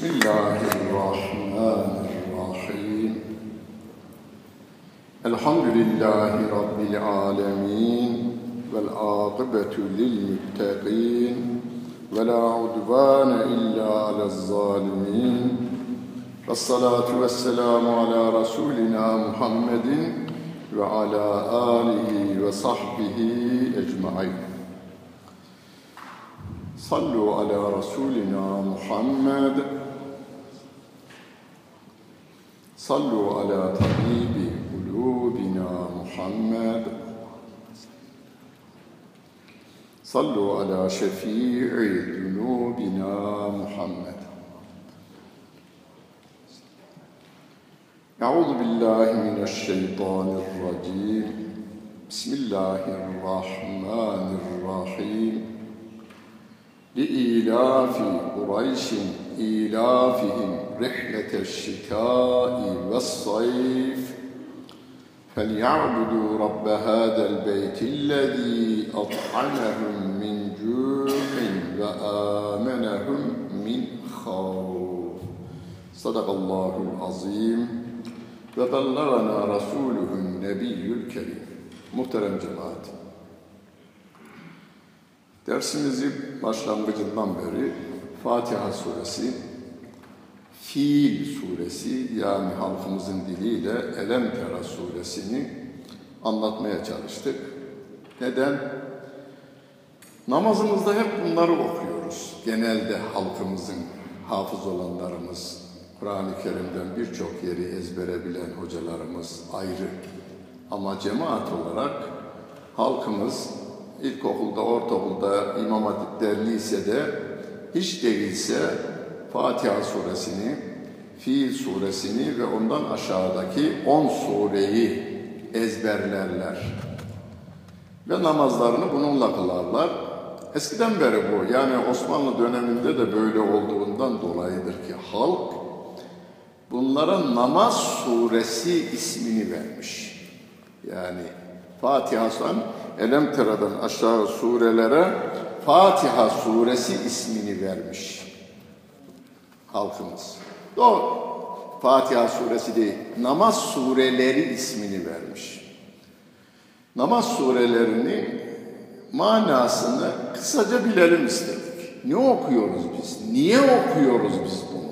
بسم الله الرحمن الرحيم. الحمد لله رب العالمين والعاقبة للمتقين ولا عدوان إلا على الظالمين. والصلاة والسلام على رسولنا محمد وعلى آله وصحبه أجمعين. صلوا على رسولنا محمد صلوا على طبيب قلوبنا محمد. صلوا على شفيع ذنوبنا محمد. أعوذ بالله من الشيطان الرجيم. بسم الله الرحمن الرحيم. لإيلاف قريش إيلافهم رحلة الشتاء والصيف فليعبدوا رب هذا البيت الذي أطعمهم من جوع وآمنهم من خوف صدق الله العظيم وبلغنا رسوله النبي الكريم Muhterem cemaat, Dersimizi başlangıcından beri Fatiha suresi, Fiil suresi yani halkımızın diliyle Elem Tera suresini anlatmaya çalıştık. Neden? Namazımızda hep bunları okuyoruz. Genelde halkımızın, hafız olanlarımız, Kur'an-ı Kerim'den birçok yeri ezbere bilen hocalarımız ayrı. Ama cemaat olarak halkımız ilkokulda, ortaokulda, imam hatipte, lisede hiç değilse Fatiha suresini, Fiil suresini ve ondan aşağıdaki 10 sureyi ezberlerler. Ve namazlarını bununla kılarlar. Eskiden beri bu, yani Osmanlı döneminde de böyle olduğundan dolayıdır ki halk bunlara namaz suresi ismini vermiş. Yani Fatiha'dan Elem Tera'dan aşağı surelere Fatiha suresi ismini vermiş halkımız. Doğru. Fatiha suresi değil, namaz sureleri ismini vermiş. Namaz surelerini manasını kısaca bilelim istedik. Ne okuyoruz biz? Niye okuyoruz biz bunu?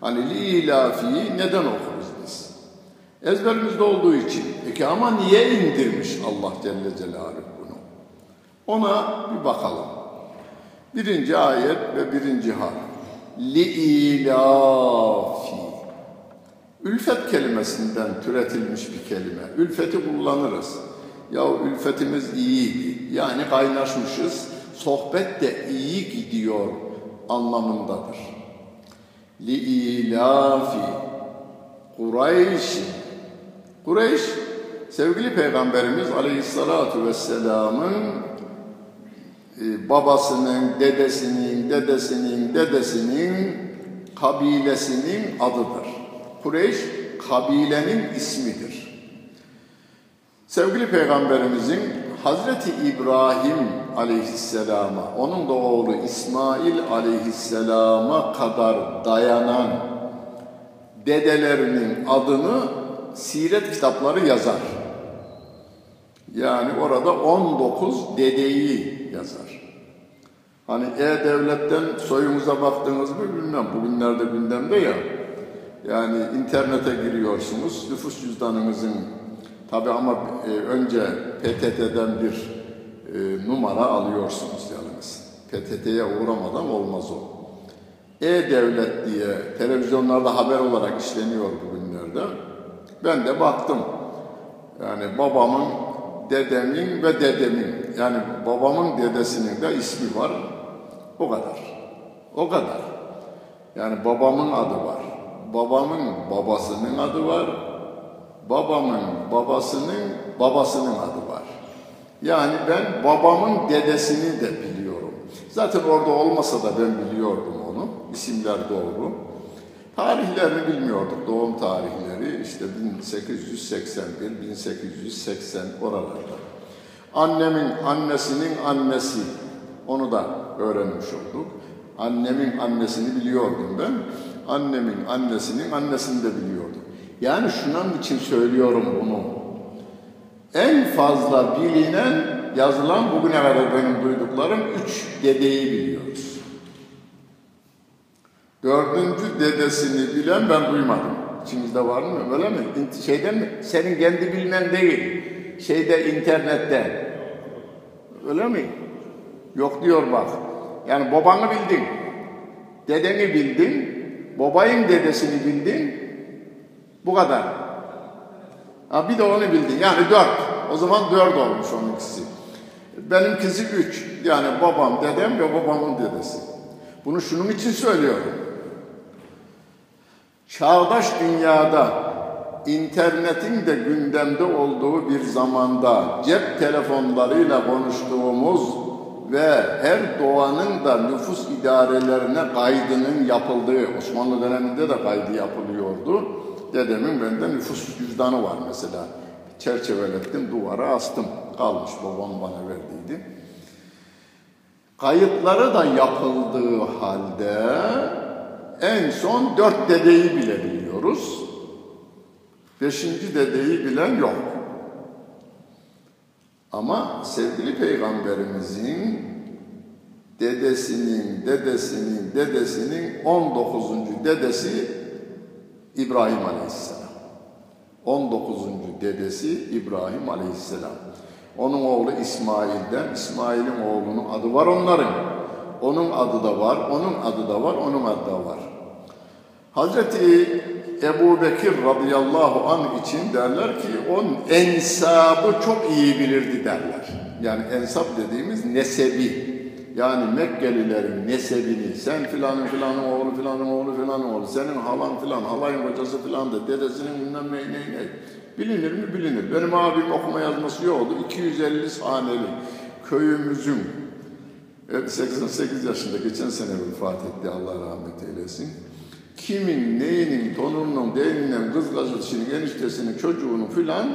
Hani li ilafiyi neden okuruz biz? Ezberimizde olduğu için. Peki ama niye indirmiş Allah Celle Celaluhu bunu? Ona bir bakalım. Birinci ayet ve birinci harf. Li-ilafi. Ülfet kelimesinden türetilmiş bir kelime. Ülfeti kullanırız. Ya ülfetimiz iyiydi. Yani kaynaşmışız. Sohbet de iyi gidiyor anlamındadır. Li-ilafi. Kureyş. Kureyş, sevgili Peygamberimiz Aleyhisselatü Vesselam'ın babasının, dedesinin, dedesinin, dedesinin kabilesinin adıdır. Kureyş, kabilenin ismidir. Sevgili Peygamberimizin Hazreti İbrahim aleyhisselama, onun da oğlu İsmail aleyhisselama kadar dayanan dedelerinin adını siret kitapları yazar. Yani orada 19 dedeyi yazar. Hani E-Devlet'ten soyumuza baktınız mı bilmem. Bugünlerde gündemde ya. Yani internete giriyorsunuz. Nüfus cüzdanınızın tabi ama e, önce PTT'den bir e, numara alıyorsunuz yalnız. PTT'ye uğramadan olmaz o. E-Devlet diye televizyonlarda haber olarak işleniyor bugünlerde. Ben de baktım. Yani babamın, dedemin ve dedemin, yani babamın dedesinin de ismi var. O kadar. O kadar. Yani babamın adı var. Babamın babasının adı var. Babamın babasının babasının adı var. Yani ben babamın dedesini de biliyorum. Zaten orada olmasa da ben biliyordum onu. İsimler doğru. Tarihlerini bilmiyorduk, doğum tarihleri işte 1881, 1880 oralarda. Annemin annesinin annesi, onu da öğrenmiş olduk. Annemin annesini biliyordum ben. Annemin annesinin annesini de biliyordum. Yani şunun için söylüyorum bunu. En fazla bilinen, yazılan bugüne kadar benim duyduklarım üç dedeyi biliyoruz. Dördüncü dedesini bilen ben duymadım. İçimizde var mı? Öyle mi? Şeyden mi? Senin kendi bilmen değil. Şeyde internette. Öyle mi? Yok diyor bak. Yani babanı bildin. Dedeni bildin. Babayın dedesini bildin. Bu kadar. Ha, bir de onu bildin. Yani dört. O zaman dört olmuş onun ikisi. Benimkisi üç. Yani babam, dedem ve babamın dedesi. Bunu şunun için söylüyorum. Çağdaş dünyada internetin de gündemde olduğu bir zamanda cep telefonlarıyla konuştuğumuz ve her doğanın da nüfus idarelerine kaydının yapıldığı, Osmanlı döneminde de kaydı yapılıyordu. Dedemin bende nüfus cüzdanı var mesela. Çerçevelettim, duvara astım. Kalmış babam bana verdiydi. Kayıtları da yapıldığı halde en son dört dedeyi bile biliyoruz. Beşinci dedeyi bilen yok. Ama sevgili peygamberimizin dedesinin, dedesinin, dedesinin 19. dedesi İbrahim Aleyhisselam. 19. dedesi İbrahim Aleyhisselam. Onun oğlu İsmail'den, İsmail'in oğlunun adı var onların. Onun adı da var, onun adı da var, onun adı da var. Hazreti Ebu Bekir radıyallahu anh için derler ki onun ensabı çok iyi bilirdi derler. Yani ensap dediğimiz nesebi. Yani Mekkelilerin nesebini, sen filanın filanın oğlu filanın oğlu filanın oğlu, senin halan filan, halayın kocası filan da dedesinin bilmem ne ne ne. Bilinir mi? Bilinir. Benim abim okuma yazması yoktu. 250 haneli köyümüzün 88 yaşında geçen sene vefat etti Allah rahmet eylesin kimin, neyinin, torununun, değininden, kız gazetesinin, eniştesinin, çocuğunu filan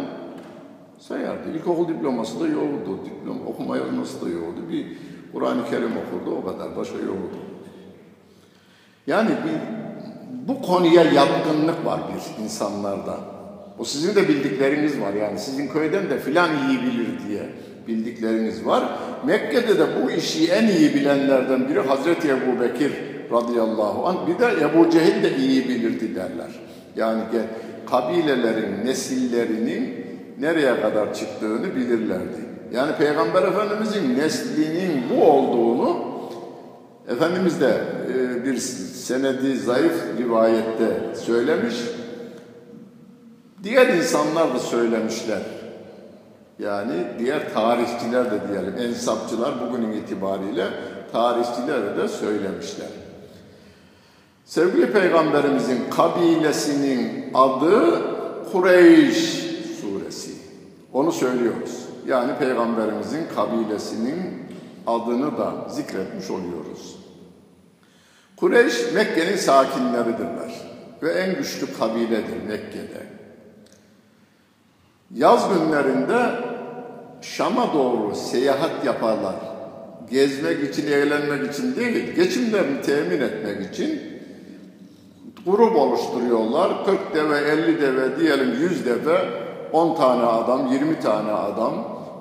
sayardı. İlkokul diploması da yoktu. Diplom, okuma yazması da yoktu. Bir Kur'an-ı Kerim okurdu o kadar. Başka yoktu. Yani bir, bu konuya yatkınlık var bir insanlarda. O sizin de bildikleriniz var yani. Sizin köyden de filan iyi bilir diye bildikleriniz var. Mekke'de de bu işi en iyi bilenlerden biri Hazreti Ebu Bekir radıyallahu anh. Bir de Ebu Cehil de iyi bilirdi derler. Yani kabilelerin nesillerinin nereye kadar çıktığını bilirlerdi. Yani Peygamber Efendimizin neslinin bu olduğunu Efendimiz de e, bir senedi zayıf rivayette söylemiş. Diğer insanlar da söylemişler. Yani diğer tarihçiler de diyelim, ensapçılar bugünün itibariyle tarihçiler de söylemişler. Sevgili Peygamberimizin kabilesinin adı Kureyş suresi. Onu söylüyoruz. Yani Peygamberimizin kabilesinin adını da zikretmiş oluyoruz. Kureyş Mekke'nin sakinleridirler ve en güçlü kabiledir Mekke'de. Yaz günlerinde Şam'a doğru seyahat yaparlar. Gezmek için, eğlenmek için değil, geçimlerini temin etmek için grup oluşturuyorlar. 40 deve, 50 deve, diyelim 100 deve, 10 tane adam, 20 tane adam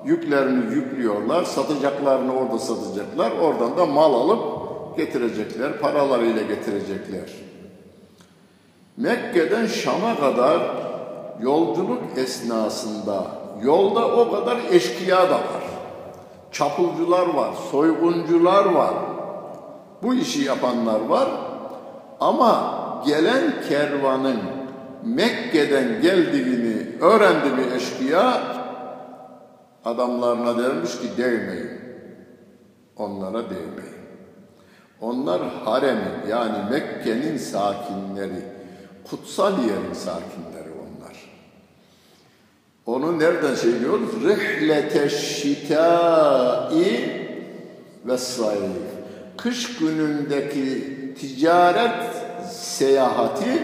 yüklerini yüklüyorlar. Satacaklarını orada satacaklar. Oradan da mal alıp getirecekler. Paralarıyla getirecekler. Mekke'den Şam'a kadar yolculuk esnasında yolda o kadar eşkıya da var. Çapulcular var, soyguncular var. Bu işi yapanlar var. Ama gelen kervanın Mekke'den geldiğini öğrendi bir eşkıya adamlarına dermiş ki değmeyin. Onlara değmeyin. Onlar haremin yani Mekke'nin sakinleri, kutsal yerin sakinleri onlar. Onu nereden şey diyoruz? Rihlete şitai ve sayf. Kış günündeki ticaret seyahati,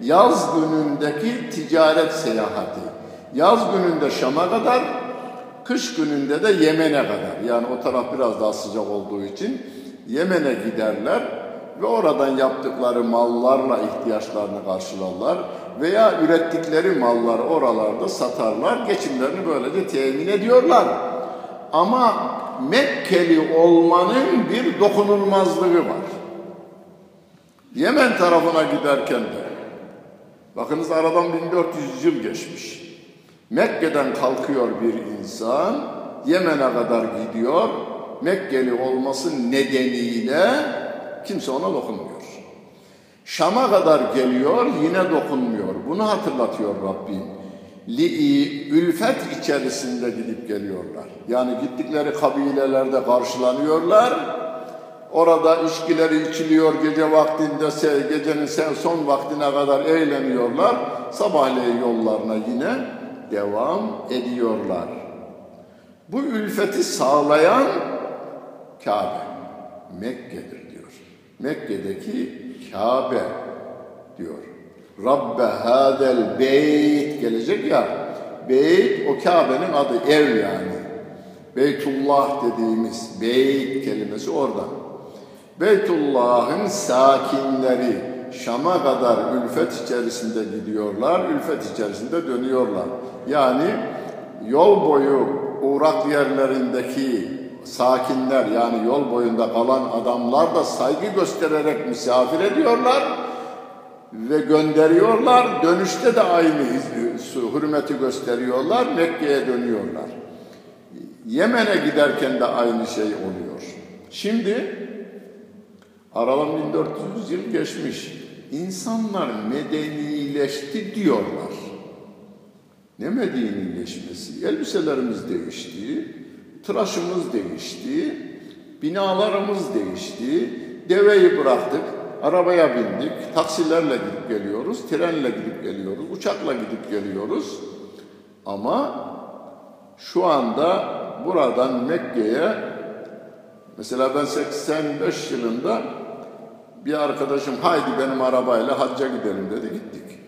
yaz günündeki ticaret seyahati. Yaz gününde Şam'a kadar, kış gününde de Yemen'e kadar. Yani o taraf biraz daha sıcak olduğu için Yemen'e giderler ve oradan yaptıkları mallarla ihtiyaçlarını karşılarlar veya ürettikleri malları oralarda satarlar, geçimlerini böylece temin ediyorlar. Ama Mekkeli olmanın bir dokunulmazlığı var. Yemen tarafına giderken de, bakınız aradan 1400 yıl geçmiş. Mekke'den kalkıyor bir insan, Yemen'e kadar gidiyor, Mekkeli olması nedeniyle kimse ona dokunmuyor. Şam'a kadar geliyor, yine dokunmuyor. Bunu hatırlatıyor Rabbim. Li'i, ülfet içerisinde gidip geliyorlar. Yani gittikleri kabilelerde karşılanıyorlar. Orada içkileri içiliyor gece vaktinde, gecenin son vaktine kadar eğleniyorlar. Sabahleyin yollarına yine devam ediyorlar. Bu ülfeti sağlayan Kabe, Mekke'dir diyor. Mekke'deki Kabe diyor. Rabbe hadel beyt gelecek ya. Beyt o Kabe'nin adı ev yani. Beytullah dediğimiz beyt kelimesi orada. Beytullah'ın sakinleri Şam'a kadar ülfet içerisinde gidiyorlar, ülfet içerisinde dönüyorlar. Yani yol boyu uğrak yerlerindeki sakinler yani yol boyunda kalan adamlar da saygı göstererek misafir ediyorlar ve gönderiyorlar. Dönüşte de aynı hürmeti gösteriyorlar. Mekke'ye dönüyorlar. Yemen'e giderken de aynı şey oluyor. Şimdi aradan 1400 yıl geçmiş. İnsanlar medenileşti diyorlar. Ne medenileşmesi? Elbiselerimiz değişti, tıraşımız değişti, binalarımız değişti, deveyi bıraktık, arabaya bindik, taksilerle gidip geliyoruz, trenle gidip geliyoruz, uçakla gidip geliyoruz. Ama şu anda buradan Mekke'ye mesela ben 85 yılında bir arkadaşım haydi benim arabayla hacca gidelim dedi gittik.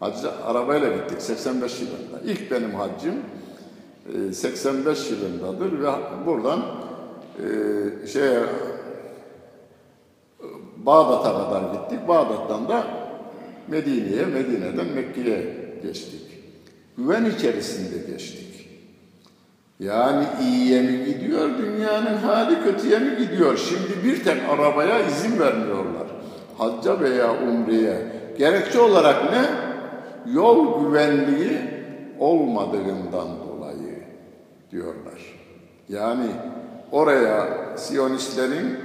Hacca arabayla gittik 85 yılında. İlk benim haccım 85 e, yılındadır ve buradan e, şey Bağdat'a kadar gittik. Bağdat'tan da Medine'ye, Medine'den Mekke'ye geçtik. Güven içerisinde geçtik. Yani iyiye mi gidiyor, dünyanın hali kötüye mi gidiyor? Şimdi bir tek arabaya izin vermiyorlar. Hacca veya umreye. Gerekçe olarak ne? Yol güvenliği olmadığından dolayı diyorlar. Yani oraya Siyonistlerin,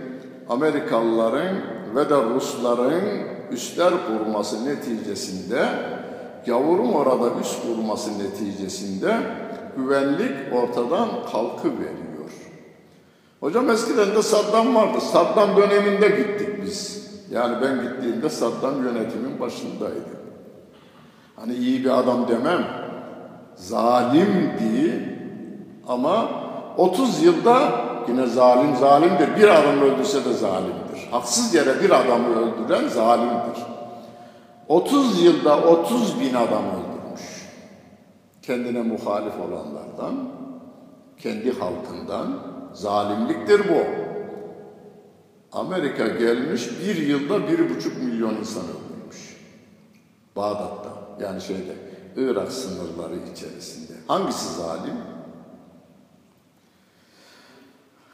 Amerikalıların ve de Rusların üstler kurması neticesinde, gavurun orada üst kurması neticesinde güvenlik ortadan kalkıveriyor. Hocam eskiden de Saddam vardı. Saddam döneminde gittik biz. Yani ben gittiğimde Saddam yönetimin başındaydı. Hani iyi bir adam demem. Zalimdi ama 30 yılda yine zalim zalimdir. Bir adam öldürse de zalimdir. Haksız yere bir adamı öldüren zalimdir. 30 yılda 30 bin adam öldürmüş. Kendine muhalif olanlardan, kendi halkından zalimliktir bu. Amerika gelmiş bir yılda bir buçuk milyon insan öldürmüş. Bağdat'ta yani şeyde Irak sınırları içerisinde. Hangisi zalim?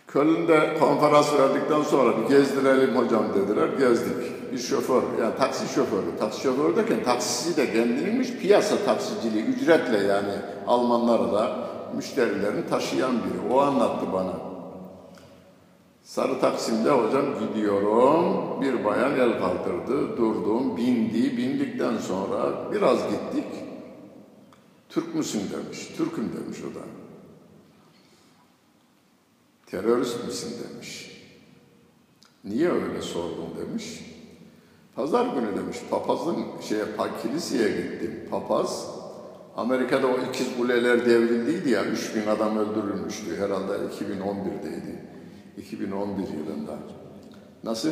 Köln'de konferans verdikten sonra bir gezdirelim hocam dediler. Gezdik. Bir şoför, yani taksi şoförü. Taksi şoförü derken taksisi de kendinmiş piyasa taksiciliği ücretle yani Almanları da müşterilerini taşıyan biri. O anlattı bana. Sarı Taksim'de hocam gidiyorum. Bir bayan el kaldırdı. Durdum, bindi. Bindikten sonra biraz gittik. Türk müsün demiş. Türk'üm demiş o da. Terörist misin demiş. Niye öyle sordun demiş. Pazar günü demiş. Papazın şeye, kiliseye gittim. Papaz Amerika'da o ikiz kuleler devrildiydi ya. 3000 adam öldürülmüştü. Herhalde 2011'deydi. 2011 yılında. Nasıl?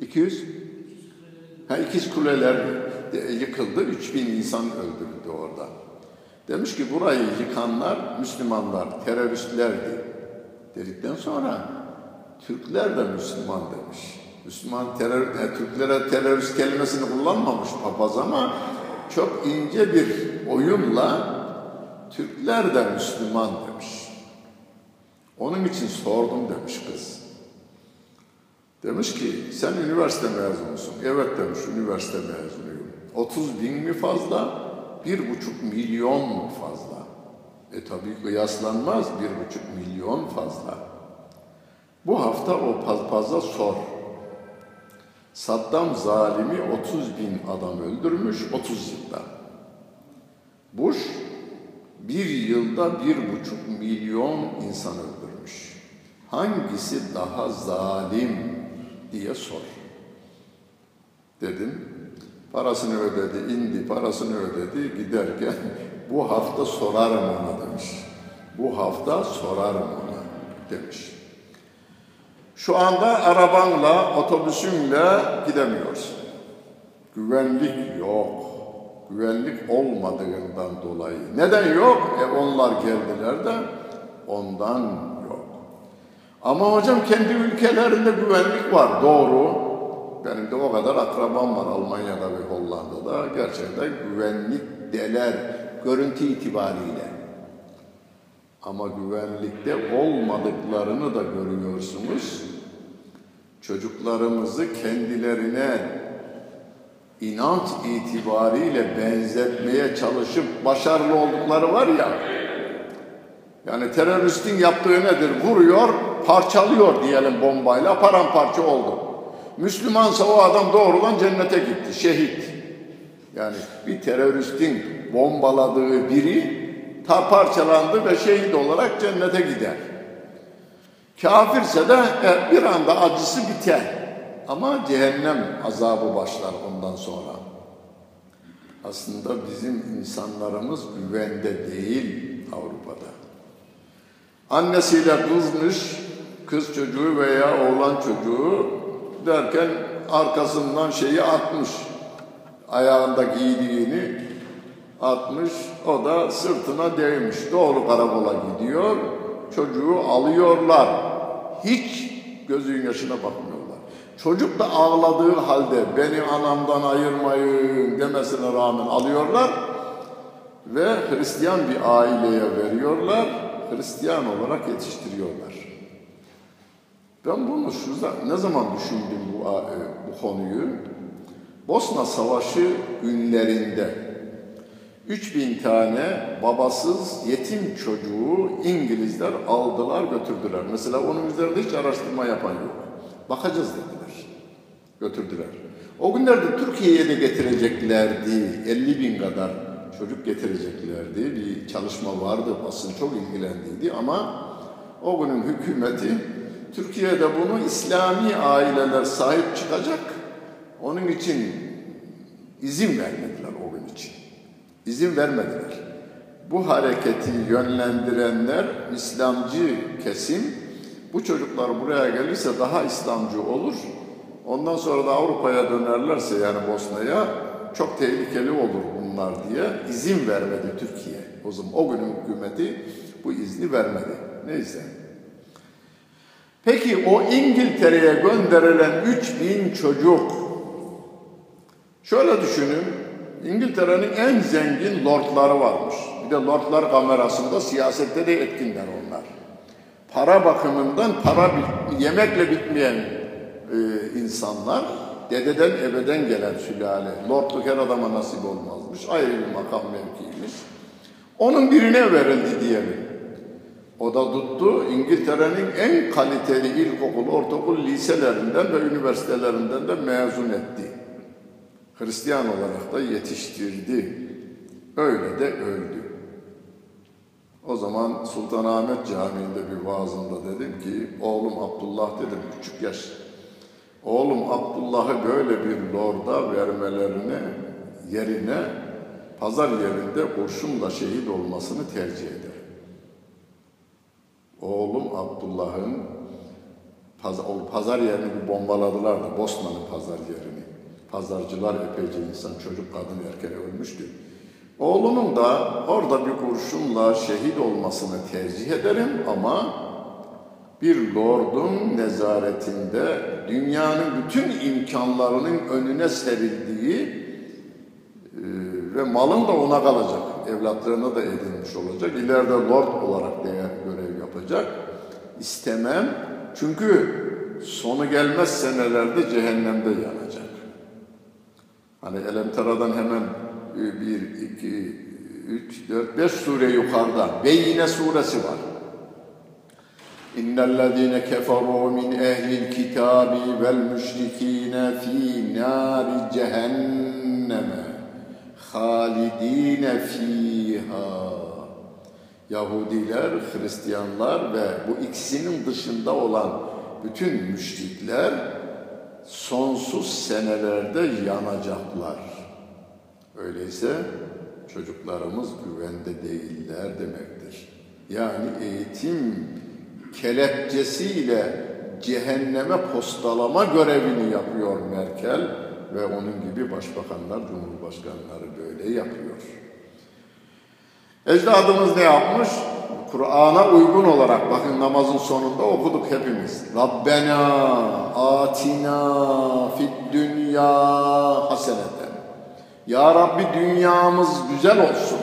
200? Ha ikiz kuleler yıkıldı. 3000 insan öldürüldü orada. Demiş ki burayı yıkanlar Müslümanlar, teröristlerdi dedikten sonra Türkler de Müslüman demiş. Müslüman terör, e, Türklere terörist kelimesini kullanmamış papaz ama çok ince bir oyunla Türkler de Müslüman demiş. Onun için sordum demiş kız. Demiş ki sen üniversite mezunusun. Evet demiş üniversite mezunuyum. 30 bin mi fazla? Bir buçuk milyon mu fazla? E tabi kıyaslanmaz bir buçuk milyon fazla. Bu hafta o papaza sor. Saddam zalimi 30 bin adam öldürmüş 30 yılda. Bush bir yılda bir buçuk milyon insan öldürmüş. Hangisi daha zalim diye sor. Dedim. Parasını ödedi, indi, parasını ödedi. Giderken bu hafta sorarım ona demiş. Bu hafta sorarım ona demiş. Şu anda arabanla, otobüsünle gidemiyorsun. Güvenlik yok. Güvenlik olmadığından dolayı. Neden yok? E onlar geldiler de ondan yok. Ama hocam kendi ülkelerinde güvenlik var. Doğru. Benim de o kadar akrabam var Almanya'da ve Hollanda'da. Gerçekten güvenlik deler görüntü itibariyle. Ama güvenlikte olmadıklarını da görüyorsunuz. Çocuklarımızı kendilerine inanç itibariyle benzetmeye çalışıp başarılı oldukları var ya. Yani teröristin yaptığı nedir? Vuruyor, parçalıyor diyelim bombayla, paramparça oldu. Müslümansa o adam doğrudan cennete gitti, şehit. Yani bir teröristin bombaladığı biri ta parçalandı ve şehit olarak cennete gider. Kafirse de e, bir anda acısı biter. Ama cehennem azabı başlar ondan sonra. Aslında bizim insanlarımız güvende değil Avrupa'da. Annesiyle kızmış, kız çocuğu veya oğlan çocuğu derken arkasından şeyi atmış. Ayağında giydiğini atmış. O da sırtına değmiş. Doğru karakola gidiyor. Çocuğu alıyorlar. Hiç gözün yaşına bakmıyorlar. Çocuk da ağladığı halde beni anamdan ayırmayın demesine rağmen alıyorlar ve Hristiyan bir aileye veriyorlar. Hristiyan olarak yetiştiriyorlar. Ben bunu şurada ne zaman düşündüm bu, bu konuyu? Bosna Savaşı günlerinde 3000 tane babasız yetim çocuğu İngilizler aldılar götürdüler. Mesela onun üzerinde hiç araştırma yapan yok. Bakacağız dediler. Götürdüler. O günlerde Türkiye'ye de getireceklerdi. 50 bin kadar çocuk getireceklerdi. Bir çalışma vardı, basın çok ilgilendiydi ama o günün hükümeti Türkiye'de bunu İslami aileler sahip çıkacak. Onun için izin için. İzin vermediler. Bu hareketi yönlendirenler İslamcı kesim bu çocuklar buraya gelirse daha İslamcı olur. Ondan sonra da Avrupa'ya dönerlerse yani Bosna'ya çok tehlikeli olur bunlar diye izin vermedi Türkiye. O zaman o günün hükümeti bu izni vermedi. Neyse. Peki o İngiltere'ye gönderilen 3000 çocuk şöyle düşünün. İngiltere'nin en zengin lordları varmış. Bir de lordlar kamerasında siyasette de etkinler onlar. Para bakımından para yemekle bitmeyen e, insanlar dededen ebeden gelen sülale. Lordluk her adama nasip olmazmış. Ayrı bir makam mevkiymiş. Onun birine verildi diyelim. O da tuttu İngiltere'nin en kaliteli ilkokul, ortaokul liselerinden ve üniversitelerinden de mezun etti. Hristiyan olarak da yetiştirdi. Öyle de öldü. O zaman Sultanahmet Camii'nde bir vaazımda dedim ki, oğlum Abdullah dedim, küçük yaş. Oğlum Abdullah'ı böyle bir lorda vermelerine, yerine pazar yerinde kurşunla şehit olmasını tercih eder. Oğlum Abdullah'ın pazar, pazar yerini bombaladılar da Bosna'nın pazar yerini. Pazarcılar epeyce insan, çocuk, kadın, erkek ölmüştü. Oğlumun da orada bir kurşunla şehit olmasını tercih ederim ama bir lordun nezaretinde dünyanın bütün imkanlarının önüne serildiği e, ve malın da ona kalacak. Evlatlarına da edinmiş olacak. İleride lord olarak değer görev yapacak. İstemem. Çünkü sonu gelmez senelerde cehennemde yanacak. Hani Elemtera'dan hemen e, bir, iki, üç, dört, beş sure yukarıda Beyine suresi var. İnnellezîne keferû min ehlil kitâbi vel müşrikîne fî nâri cehenneme halidîne fîhâ Yahudiler, Hristiyanlar ve bu ikisinin dışında olan bütün müşrikler sonsuz senelerde yanacaklar. Öyleyse çocuklarımız güvende değiller demektir. Yani eğitim kelepçesiyle cehenneme postalama görevini yapıyor Merkel ve onun gibi başbakanlar, cumhurbaşkanları böyle yapıyor. Ecdadımız ne yapmış? Kur'an'a uygun olarak bakın namazın sonunda okuduk hepimiz. Rabbena atina fid dünya haseneten. Ya Rabbi dünyamız güzel olsun.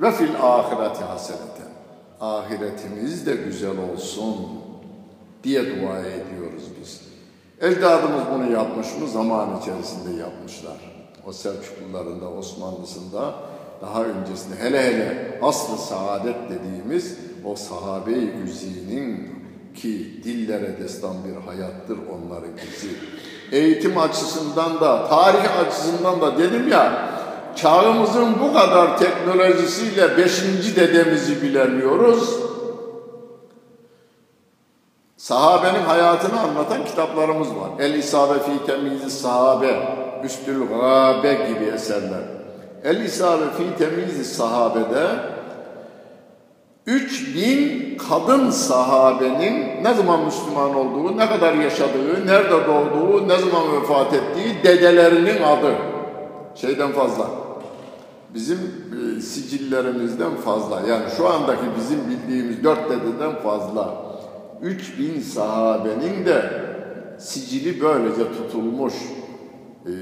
Ve fil ahireti haseneten. Ahiretimiz de güzel olsun diye dua ediyoruz biz. Ecdadımız bunu yapmış mı? Zaman içerisinde yapmışlar. O Selçukluların da Osmanlısında daha öncesinde hele hele aslı saadet dediğimiz o sahabe-i güzinin ki dillere destan bir hayattır onların izi. Eğitim açısından da, tarih açısından da dedim ya, çağımızın bu kadar teknolojisiyle beşinci dedemizi bilemiyoruz. Sahabenin hayatını anlatan kitaplarımız var. El İsabe fi temizi sahabe, Üstül Gabe gibi eserler. El İsabe fi temizi sahabede 3000 kadın sahabenin ne zaman Müslüman olduğu, ne kadar yaşadığı, nerede doğduğu, ne zaman vefat ettiği dedelerinin adı. Şeyden fazla. Bizim e, sicillerimizden fazla. Yani şu andaki bizim bildiğimiz dört dededen fazla. 3000 sahabenin de sicili böylece tutulmuş. E,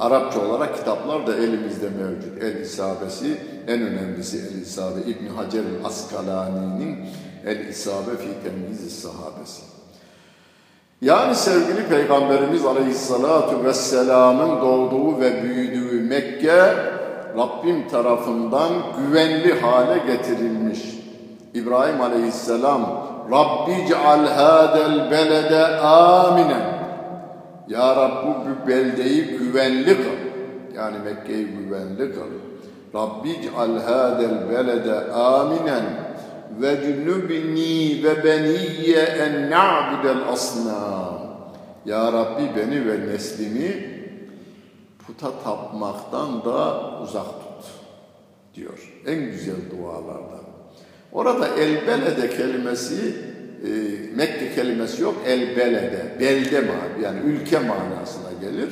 Arapça olarak kitaplar da elimizde mevcut. El İsabesi en önemlisi El İsabe İbn Hacer Askalani'nin El İsabe fi Temyiz Sahabesi. Yani sevgili Peygamberimiz Aleyhissalatu Vesselam'ın doğduğu ve büyüdüğü Mekke Rabbim tarafından güvenli hale getirilmiş. İbrahim Aleyhisselam Rabbi ceal hadel belede aminen ya Rabbi bu beldeyi güvenli kıl. Yani Mekke'yi güvenli kıl. Rabbi ceal hadel belede aminen ve cünübni ve beniyye en na'budel asnam. Ya Rabbi beni ve neslimi puta tapmaktan da uzak tut diyor. En güzel dualardan. Orada elbelede kelimesi e, Mekke kelimesi yok, el belede, belde man, yani ülke manasına gelir.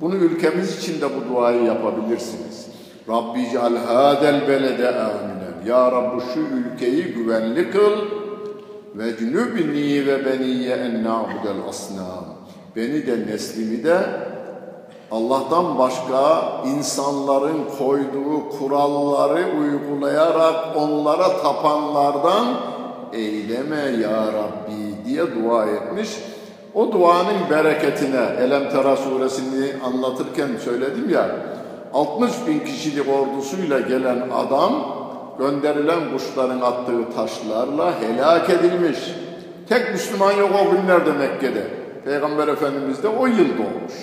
Bunu ülkemiz için de bu duayı yapabilirsiniz. Rabbi ceal hadel belede aminen. Ya Rabbi şu ülkeyi güvenli kıl ve cünübni ve beniyye en na'budel asnam. Beni de neslimi de Allah'tan başka insanların koyduğu kuralları uygulayarak onlara tapanlardan eyleme ya Rabbi diye dua etmiş. O duanın bereketine Elem Tera suresini anlatırken söyledim ya 60 bin kişilik ordusuyla gelen adam gönderilen kuşların attığı taşlarla helak edilmiş. Tek Müslüman yok o günlerde Mekke'de. Peygamber Efendimiz de o yıl doğmuş.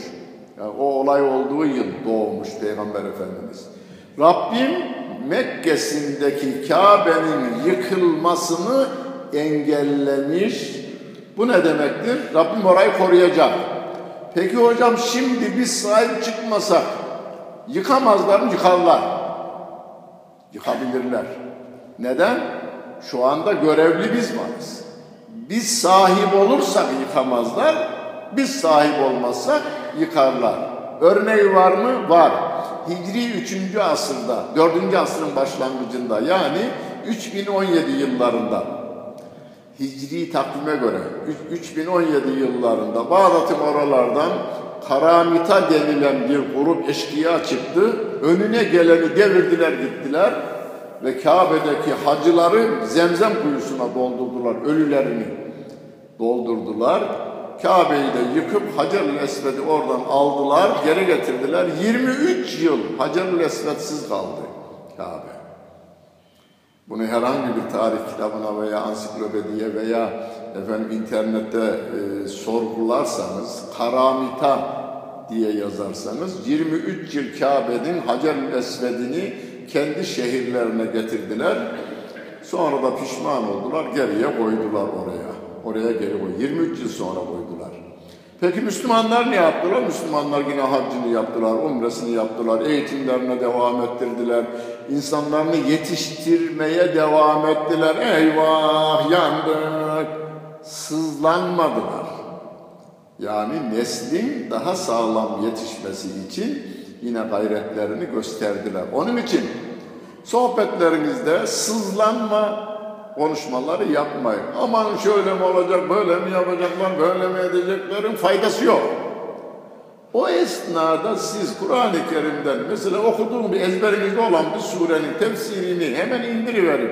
Yani o olay olduğu yıl doğmuş Peygamber Efendimiz. Rabbim Mekke'sindeki Kabe'nin yıkılmasını engellemiş. Bu ne demektir? Rabbim orayı koruyacak. Peki hocam şimdi biz sahip çıkmasak yıkamazlar mı? Yıkarlar. Yıkabilirler. Neden? Şu anda görevli biz varız. Biz sahip olursak yıkamazlar, biz sahip olmazsak yıkarlar. Örneği var mı? Var. Hicri 3. asırda, 4. asrın başlangıcında yani 3017 yıllarında Hicri takvime göre 3017 yıllarında Bağdat'ın oralardan Karamita denilen bir grup eşkıya çıktı. Önüne geleni devirdiler gittiler ve Kabe'deki hacıları zemzem kuyusuna doldurdular. Ölülerini doldurdular. Kabe'yi de yıkıp Hacer-ül Esved'i oradan aldılar, geri getirdiler. 23 yıl Hacer-ül Esved'siz kaldı Kabe. Bunu herhangi bir tarih kitabına veya ansiklopediye veya efendim internette e, sorgularsanız, Karamita diye yazarsanız 23 yıl Kabe'nin Hacer-ül Esved'ini kendi şehirlerine getirdiler. Sonra da pişman oldular, geriye koydular oraya. Oraya geri koy. 23 yıl sonra koydular. Peki Müslümanlar ne yaptılar? Müslümanlar yine haccını yaptılar, umresini yaptılar, eğitimlerine devam ettirdiler. insanlarını yetiştirmeye devam ettiler. Eyvah yandık. Sızlanmadılar. Yani neslin daha sağlam yetişmesi için yine gayretlerini gösterdiler. Onun için sohbetlerinizde sızlanma konuşmaları yapmayın. Aman şöyle mi olacak, böyle mi yapacaklar, böyle mi edeceklerin faydası yok. O esnada siz Kur'an-ı Kerim'den mesela okuduğum bir ezberinizde olan bir surenin tefsirini hemen indiriverin.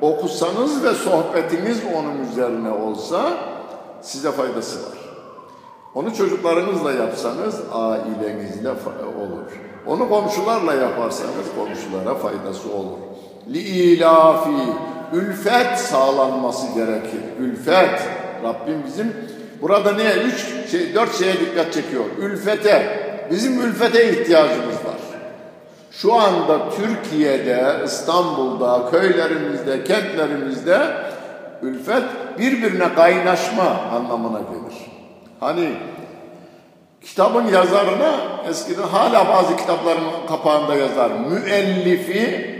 Okusanız ve sohbetiniz onun üzerine olsa size faydası var. Onu çocuklarınızla yapsanız ailenizle olur. Onu komşularla yaparsanız komşulara faydası olur. Li ilafi ülfet sağlanması gerekir. Ülfet. Rabbim bizim burada niye? Üç, şey, dört şeye dikkat çekiyor. Ülfete. Bizim ülfete ihtiyacımız var. Şu anda Türkiye'de, İstanbul'da, köylerimizde, kentlerimizde ülfet birbirine kaynaşma anlamına gelir. Hani kitabın yazarına eskiden hala bazı kitapların kapağında yazar. Müellifi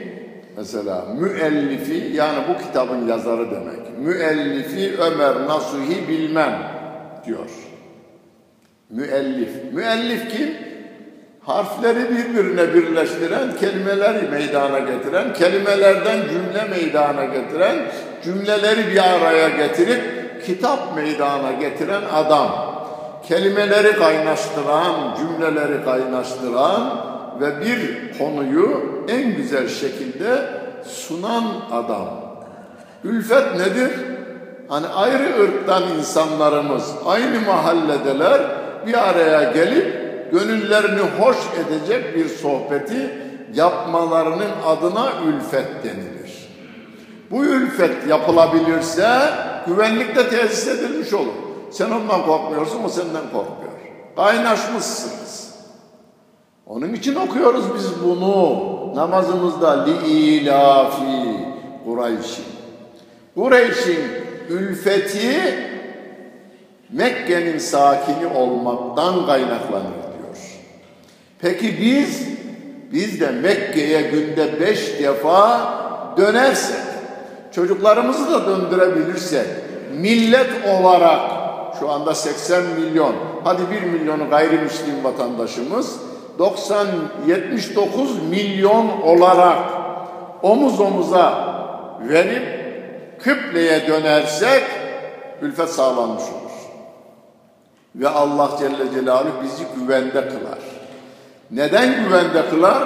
Mesela müellifi yani bu kitabın yazarı demek. Müellifi Ömer Nasuhi bilmem diyor. Müellif. Müellif kim? Harfleri birbirine birleştiren, kelimeleri meydana getiren, kelimelerden cümle meydana getiren, cümleleri bir araya getirip kitap meydana getiren adam. Kelimeleri kaynaştıran, cümleleri kaynaştıran, ve bir konuyu en güzel şekilde sunan adam. Ülfet nedir? Hani ayrı ırktan insanlarımız aynı mahalledeler bir araya gelip gönüllerini hoş edecek bir sohbeti yapmalarının adına ülfet denilir. Bu ülfet yapılabilirse güvenlikte tesis edilmiş olur. Sen ondan korkmuyorsun, o senden korkmuyor. Kaynaşmışsınız. Onun için okuyoruz biz bunu namazımızda li ilafi Kureyş'in. Kureyş'in ülfeti Mekke'nin sakini olmaktan kaynaklanır diyor. Peki biz biz de Mekke'ye günde beş defa dönersek, çocuklarımızı da döndürebilirsek, millet olarak şu anda 80 milyon, hadi 1 milyonu gayrimüslim vatandaşımız, 90 79 milyon olarak omuz omuza verip kıbleye dönersek ülfet sağlanmış olur. Ve Allah Celle Celaluhu bizi güvende kılar. Neden güvende kılar?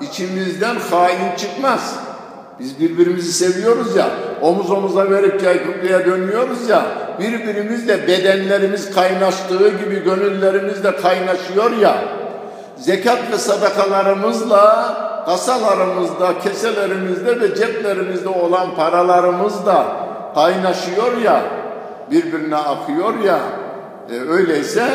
İçimizden hain çıkmaz. Biz birbirimizi seviyoruz ya, omuz omuza verip kıbleye dönüyoruz ya, birbirimizle bedenlerimiz kaynaştığı gibi gönüllerimiz de kaynaşıyor ya, zekat ve sadakalarımızla kasalarımızda, keselerimizde ve ceplerimizde olan paralarımız da kaynaşıyor ya, birbirine akıyor ya, e, öyleyse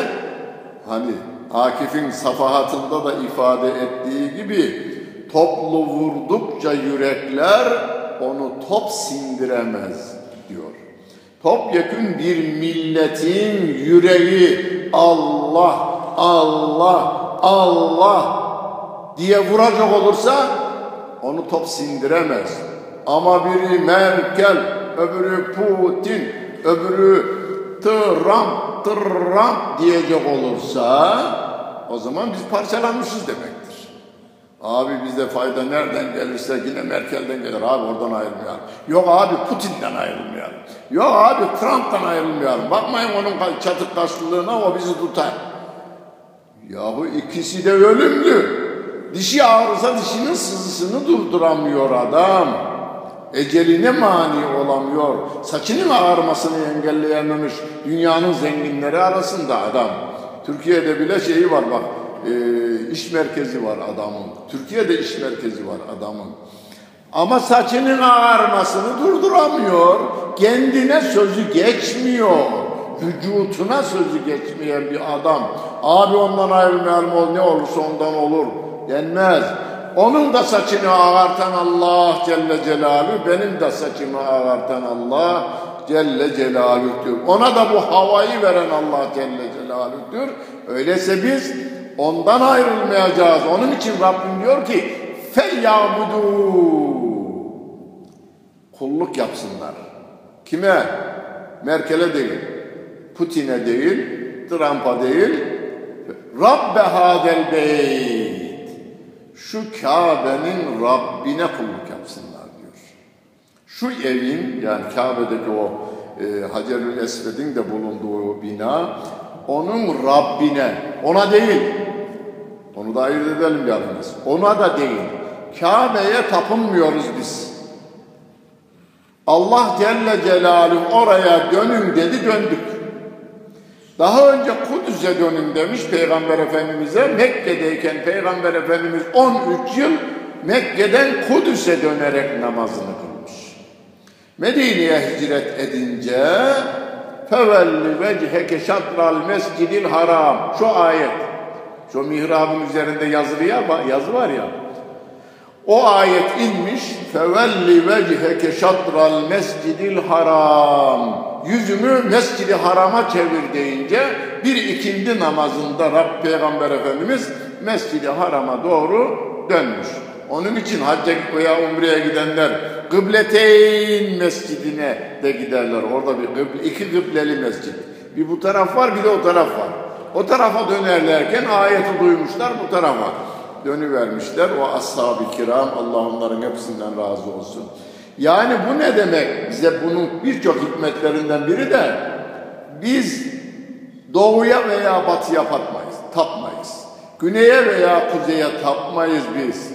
hani Akif'in safahatında da ifade ettiği gibi toplu vurdukça yürekler onu top sindiremez diyor. Topyekün bir milletin yüreği Allah, Allah, Allah diye vuracak olursa onu top sindiremez. Ama biri Merkel, öbürü Putin, öbürü Trump, Trump diyecek olursa o zaman biz parçalanmışız demektir. Abi bize fayda nereden gelirse yine Merkel'den gelir. Abi oradan ayrılmayalım. Yok abi Putin'den ayrılmayalım. Yok abi Trump'tan ayrılmayalım. Bakmayın onun çatık karşılığına o bizi tutar. Yahu ikisi de ölümlü. Dişi ağrısa dişinin sızısını durduramıyor adam. Eceline mani olamıyor. Saçının ağarmasını engelleyememiş dünyanın zenginleri arasında adam. Türkiye'de bile şeyi var bak e, iş merkezi var adamın. Türkiye'de iş merkezi var adamın. Ama saçının ağarmasını durduramıyor. Kendine sözü geçmiyor. Vücutuna sözü geçmeyen bir adam. Abi ondan ayrılmayalım ol ne olursa ondan olur denmez. Onun da saçını ağartan Allah Celle Celaluhu, benim de saçımı ağartan Allah Celle Celaluhu'dur. Ona da bu havayı veren Allah Celle Celaluhu'dur. Öyleyse biz ondan ayrılmayacağız. Onun için Rabbim diyor ki feyyabudu kulluk yapsınlar. Kime? Merkel'e değil, Putin'e değil, Trump'a değil, Rabbe hadel beyt. Şu Kabe'nin Rabbine kulluk yapsınlar diyor. Şu evin yani Kabe'deki o e, Hacerül Esved'in de bulunduğu bina onun Rabbine, ona değil. Onu da ayırt edelim yalnız. Ona da değil. Kabe'ye tapınmıyoruz biz. Allah Celle Celaluhu oraya dönün dedi döndük. Daha önce Kudüs'e dönün demiş Peygamber Efendimiz'e. Mekke'deyken Peygamber Efendimiz 13 yıl Mekke'den Kudüs'e dönerek namazını kılmış. Medine'ye hicret edince fevelli vecheke şatral mescidil haram. Şu ayet. Şu mihrabın üzerinde yazılı ya, yazı var ya. O ayet inmiş. Fevelli vecheke şatral mescidil haram. Yüzümü mescidi harama çevir deyince bir ikindi namazında Rab Peygamber Efendimiz mescidi harama doğru dönmüş. Onun için hacca veya umreye gidenler Kıbleteyn mescidine de giderler. Orada bir kıble, iki kıbleli mescid. Bir bu taraf var bir de o taraf var. O tarafa dönerlerken ayeti duymuşlar bu tarafa dönüvermişler. O ashab-ı kiram Allah onların hepsinden razı olsun. Yani bu ne demek? Bize bunun birçok hikmetlerinden biri de biz doğuya veya batıya tapmayız. tapmayız. Güneye veya kuzeye tapmayız biz.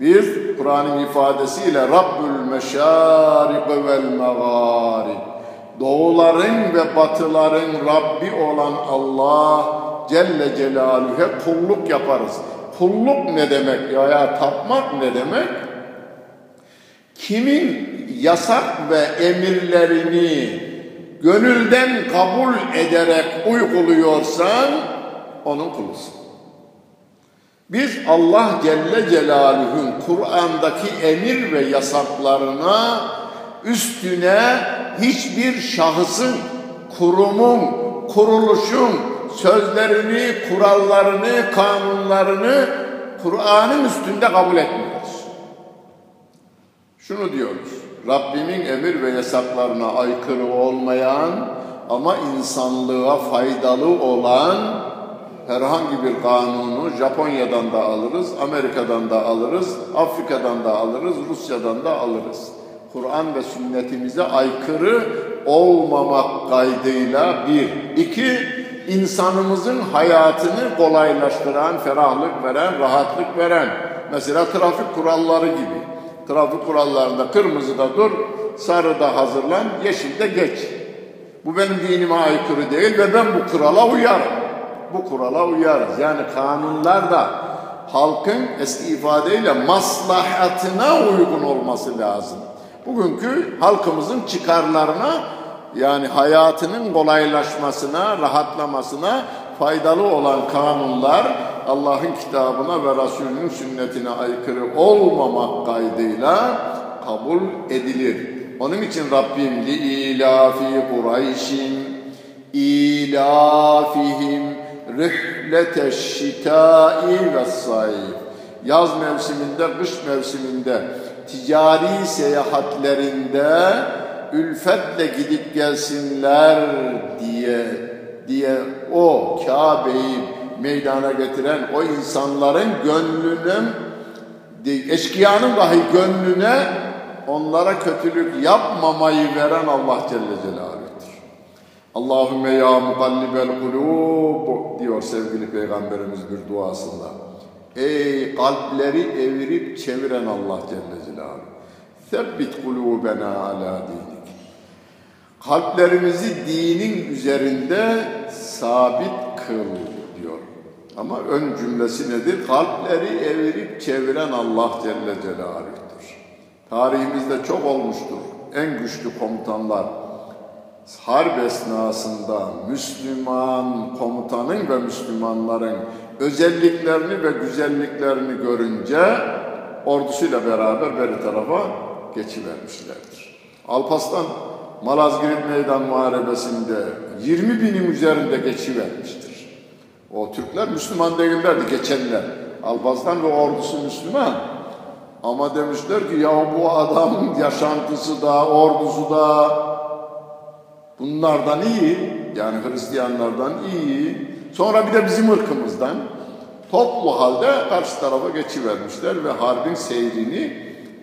Biz Kur'an'ın ifadesiyle Rabbül meşarik vel mağarib doğuların ve batıların Rabbi olan Allah Celle Celaluhu'ya kulluk yaparız. Kulluk ne demek ya? ya tapmak ne demek? Kimin yasak ve emirlerini gönülden kabul ederek uyguluyorsan onun kulusun. Biz Allah Celle Celaluhu'nun Kur'an'daki emir ve yasaklarına üstüne hiçbir şahısın, kurumun, kuruluşun sözlerini, kurallarını, kanunlarını Kur'an'ın üstünde kabul etmiyoruz. Şunu diyoruz. Rabbimin emir ve yasaklarına aykırı olmayan ama insanlığa faydalı olan herhangi bir kanunu Japonya'dan da alırız, Amerika'dan da alırız, Afrika'dan da alırız, Rusya'dan da alırız. Kur'an ve sünnetimize aykırı olmamak kaydıyla bir. iki insanımızın hayatını kolaylaştıran, ferahlık veren, rahatlık veren. Mesela trafik kuralları gibi. Trafik kurallarında kırmızıda dur, sarıda hazırlan, yeşilde geç. Bu benim dinime aykırı değil ve ben bu kurala uyarım. Bu kurala uyarız. Yani kanunlar da halkın eski ifadeyle maslahatına uygun olması lazım. Bugünkü halkımızın çıkarlarına yani hayatının kolaylaşmasına, rahatlamasına faydalı olan kanunlar Allah'ın kitabına ve Resulünün sünnetine aykırı olmamak kaydıyla kabul edilir. Onun için Rabbim li ilafi Kureyşin ilafihim rihleteş şitai ve sayf yaz mevsiminde, kış mevsiminde ticari seyahatlerinde ülfetle gidip gelsinler diye diye o Kabe'yi meydana getiren o insanların gönlünün eşkıyanın dahi gönlüne onlara kötülük yapmamayı veren Allah Celle Celaluhu'dur. Allahümme ya mukallibel kulub diyor sevgili Peygamberimiz bir duasında. Ey kalpleri evirip çeviren Allah Celle Celaluhu. Sebbit kulubena ala dinik. Kalplerimizi dinin üzerinde sabit kıl. Ama ön cümlesi nedir? Kalpleri evirip çeviren Allah Celle Celaluhu'dur. Tarihimizde çok olmuştur. En güçlü komutanlar harp esnasında Müslüman komutanın ve Müslümanların özelliklerini ve güzelliklerini görünce ordusuyla beraber beri tarafa geçivermişlerdir. Alpaslan Malazgirt Meydan Muharebesi'nde 20 binin üzerinde geçivermiştir. O Türkler Müslüman değillerdi geçenler. Alpaslan ve ordusu Müslüman. Ama demişler ki ya bu adam yaşantısı da ordusu da bunlardan iyi. Yani Hristiyanlardan iyi. Sonra bir de bizim ırkımızdan toplu halde karşı tarafa geçivermişler ve harbin seyrini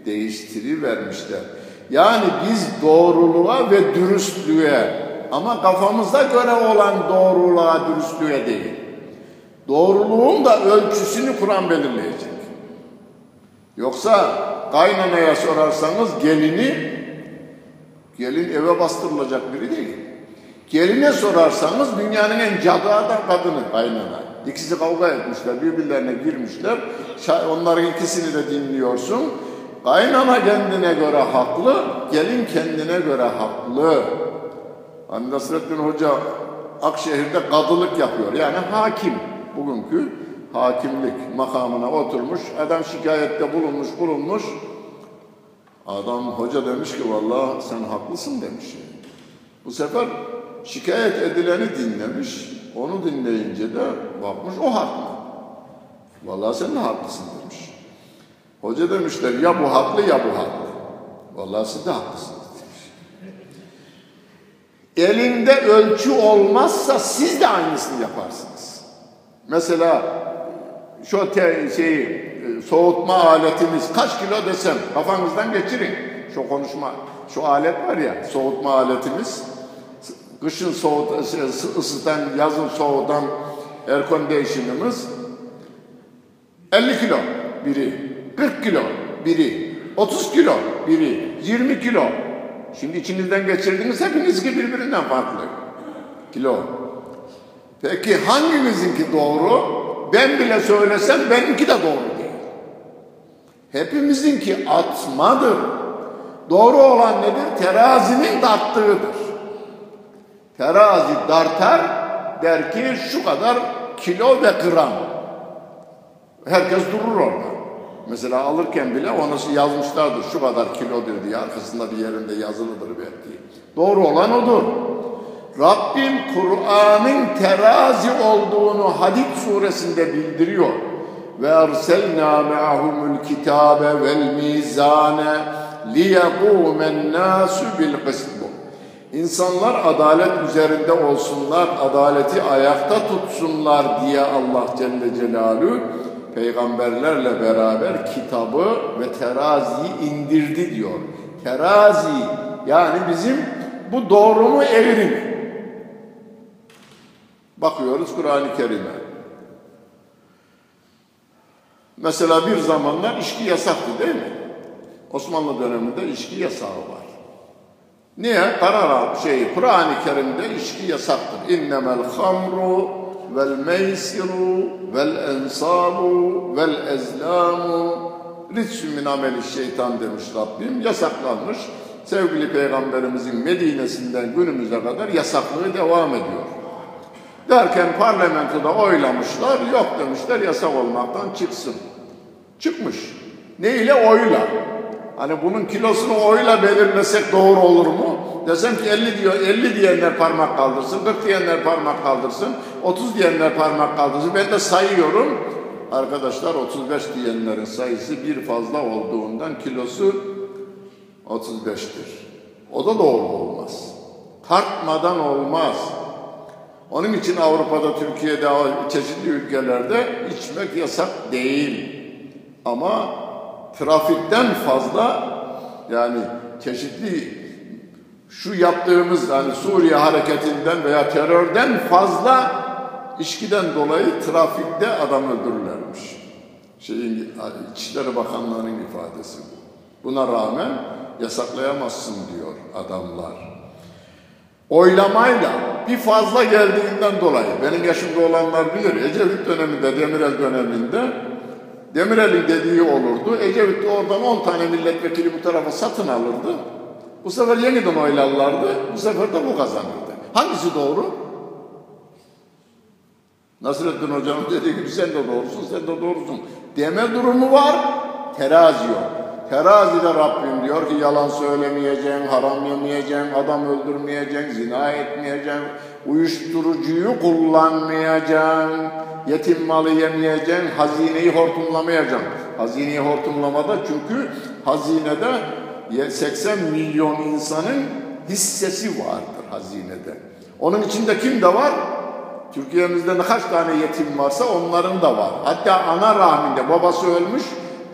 değiştirivermişler. Yani biz doğruluğa ve dürüstlüğe ama kafamızda göre olan doğruluğa, dürüstlüğe değil. Doğruluğun da ölçüsünü Kur'an belirleyecek. Yoksa kaynanaya sorarsanız gelini, gelin eve bastırılacak biri değil. Geline sorarsanız dünyanın en cadı adam kadını kaynana. İkisi kavga etmişler, birbirlerine girmişler. Onların ikisini de dinliyorsun. Kaynana kendine göre haklı, gelin kendine göre haklı. Hani Nasrettin Hoca Akşehir'de kadılık yapıyor. Yani hakim. Bugünkü hakimlik makamına oturmuş. Adam şikayette bulunmuş, bulunmuş. Adam hoca demiş ki vallahi sen haklısın demiş. Bu sefer şikayet edileni dinlemiş. Onu dinleyince de bakmış o haklı. Vallahi sen de haklısın demiş. Hoca demişler ya bu haklı ya bu haklı. Vallahi siz de haklısınız demiş. Elinde ölçü olmazsa siz de aynısını yaparsınız. Mesela şu te, şeyi soğutma aletimiz kaç kilo desem kafanızdan geçirin. Şu konuşma, şu alet var ya soğutma aletimiz. Kışın soğut, ısıtan, yazın soğutan air condition'ımız 50 kilo biri, 40 kilo biri, 30 kilo biri, 20 kilo. Şimdi içinizden geçirdiğiniz hepiniz ki birbirinden farklı kilo. Peki hangimizinki doğru? Ben bile söylesem benimki de doğru değil. Hepimizinki atmadır. Doğru olan nedir? Terazinin darttığıdır. Terazi dartar der ki şu kadar kilo ve gram. Herkes durur orada. Mesela alırken bile onu yazmışlardır şu kadar kilodur diye arkasında bir yerinde yazılıdır belki. Doğru olan odur. Rabbim Kur'an'ın terazi olduğunu Hadid suresinde bildiriyor. Ve erselna me'ahumul kitabe vel mizane liyekumen nasu bil kısm. İnsanlar adalet üzerinde olsunlar, adaleti ayakta tutsunlar diye Allah Celle Celaluhu peygamberlerle beraber kitabı ve teraziyi indirdi diyor. Terazi yani bizim bu doğru mu eğri mi? Bakıyoruz Kur'an-ı Kerim'e. Mesela bir zamanlar içki yasaktı değil mi? Osmanlı döneminde içki yasağı var. Niye? Karar şey Kur'an-ı Kerim'de içki yasaktır. İnnemel hamru vel meysiru vel ensabu vel ezlamu ritsü min ameli şeytan demiş Rabbim. Yasaklanmış. Sevgili Peygamberimizin Medine'sinden günümüze kadar yasaklığı devam ediyor. Derken parlamentoda oylamışlar, yok demişler yasak olmaktan çıksın. Çıkmış. Ne ile? Oyla. Hani bunun kilosunu oyla belirlesek doğru olur mu? Desem ki 50 diyor, 50 diyenler parmak kaldırsın, 40 diyenler parmak kaldırsın, 30 diyenler parmak kaldırsın. Ben de sayıyorum. Arkadaşlar 35 diyenlerin sayısı bir fazla olduğundan kilosu 35'tir. O da doğru olmaz. Tartmadan olmaz. Onun için Avrupa'da, Türkiye'de, çeşitli ülkelerde içmek yasak değil. Ama trafikten fazla yani çeşitli şu yaptığımız hani Suriye hareketinden veya terörden fazla işkiden dolayı trafikte adam öldürürlermiş. Şeyin İçişleri Bakanlığı'nın ifadesi bu. Buna rağmen yasaklayamazsın diyor adamlar. Oylamayla bir fazla geldiğinden dolayı benim yaşımda olanlar bilir Ecevit döneminde Demirel döneminde Demirel'in dediği olurdu. Ecevit de oradan 10 tane milletvekili bu tarafa satın alırdı. Bu sefer yeniden oylarlardı. Bu sefer de bu kazanırdı. Hangisi doğru? Nasrettin Hoca'nın dediği gibi sen de doğrusun, sen de doğrusun. Deme durumu var, terazi yok. Terazide Rabbim diyor ki yalan söylemeyeceksin, haram yemeyeceksin, adam öldürmeyeceksin, zina etmeyeceksin, uyuşturucuyu kullanmayacaksın, yetim malı yemeyeceksin, hazineyi hortumlamayacaksın. Hazineyi hortumlamada çünkü hazinede 80 milyon insanın hissesi vardır hazinede. Onun içinde kim de var? Türkiye'mizde ne kaç tane yetim varsa onların da var. Hatta ana rahminde babası ölmüş,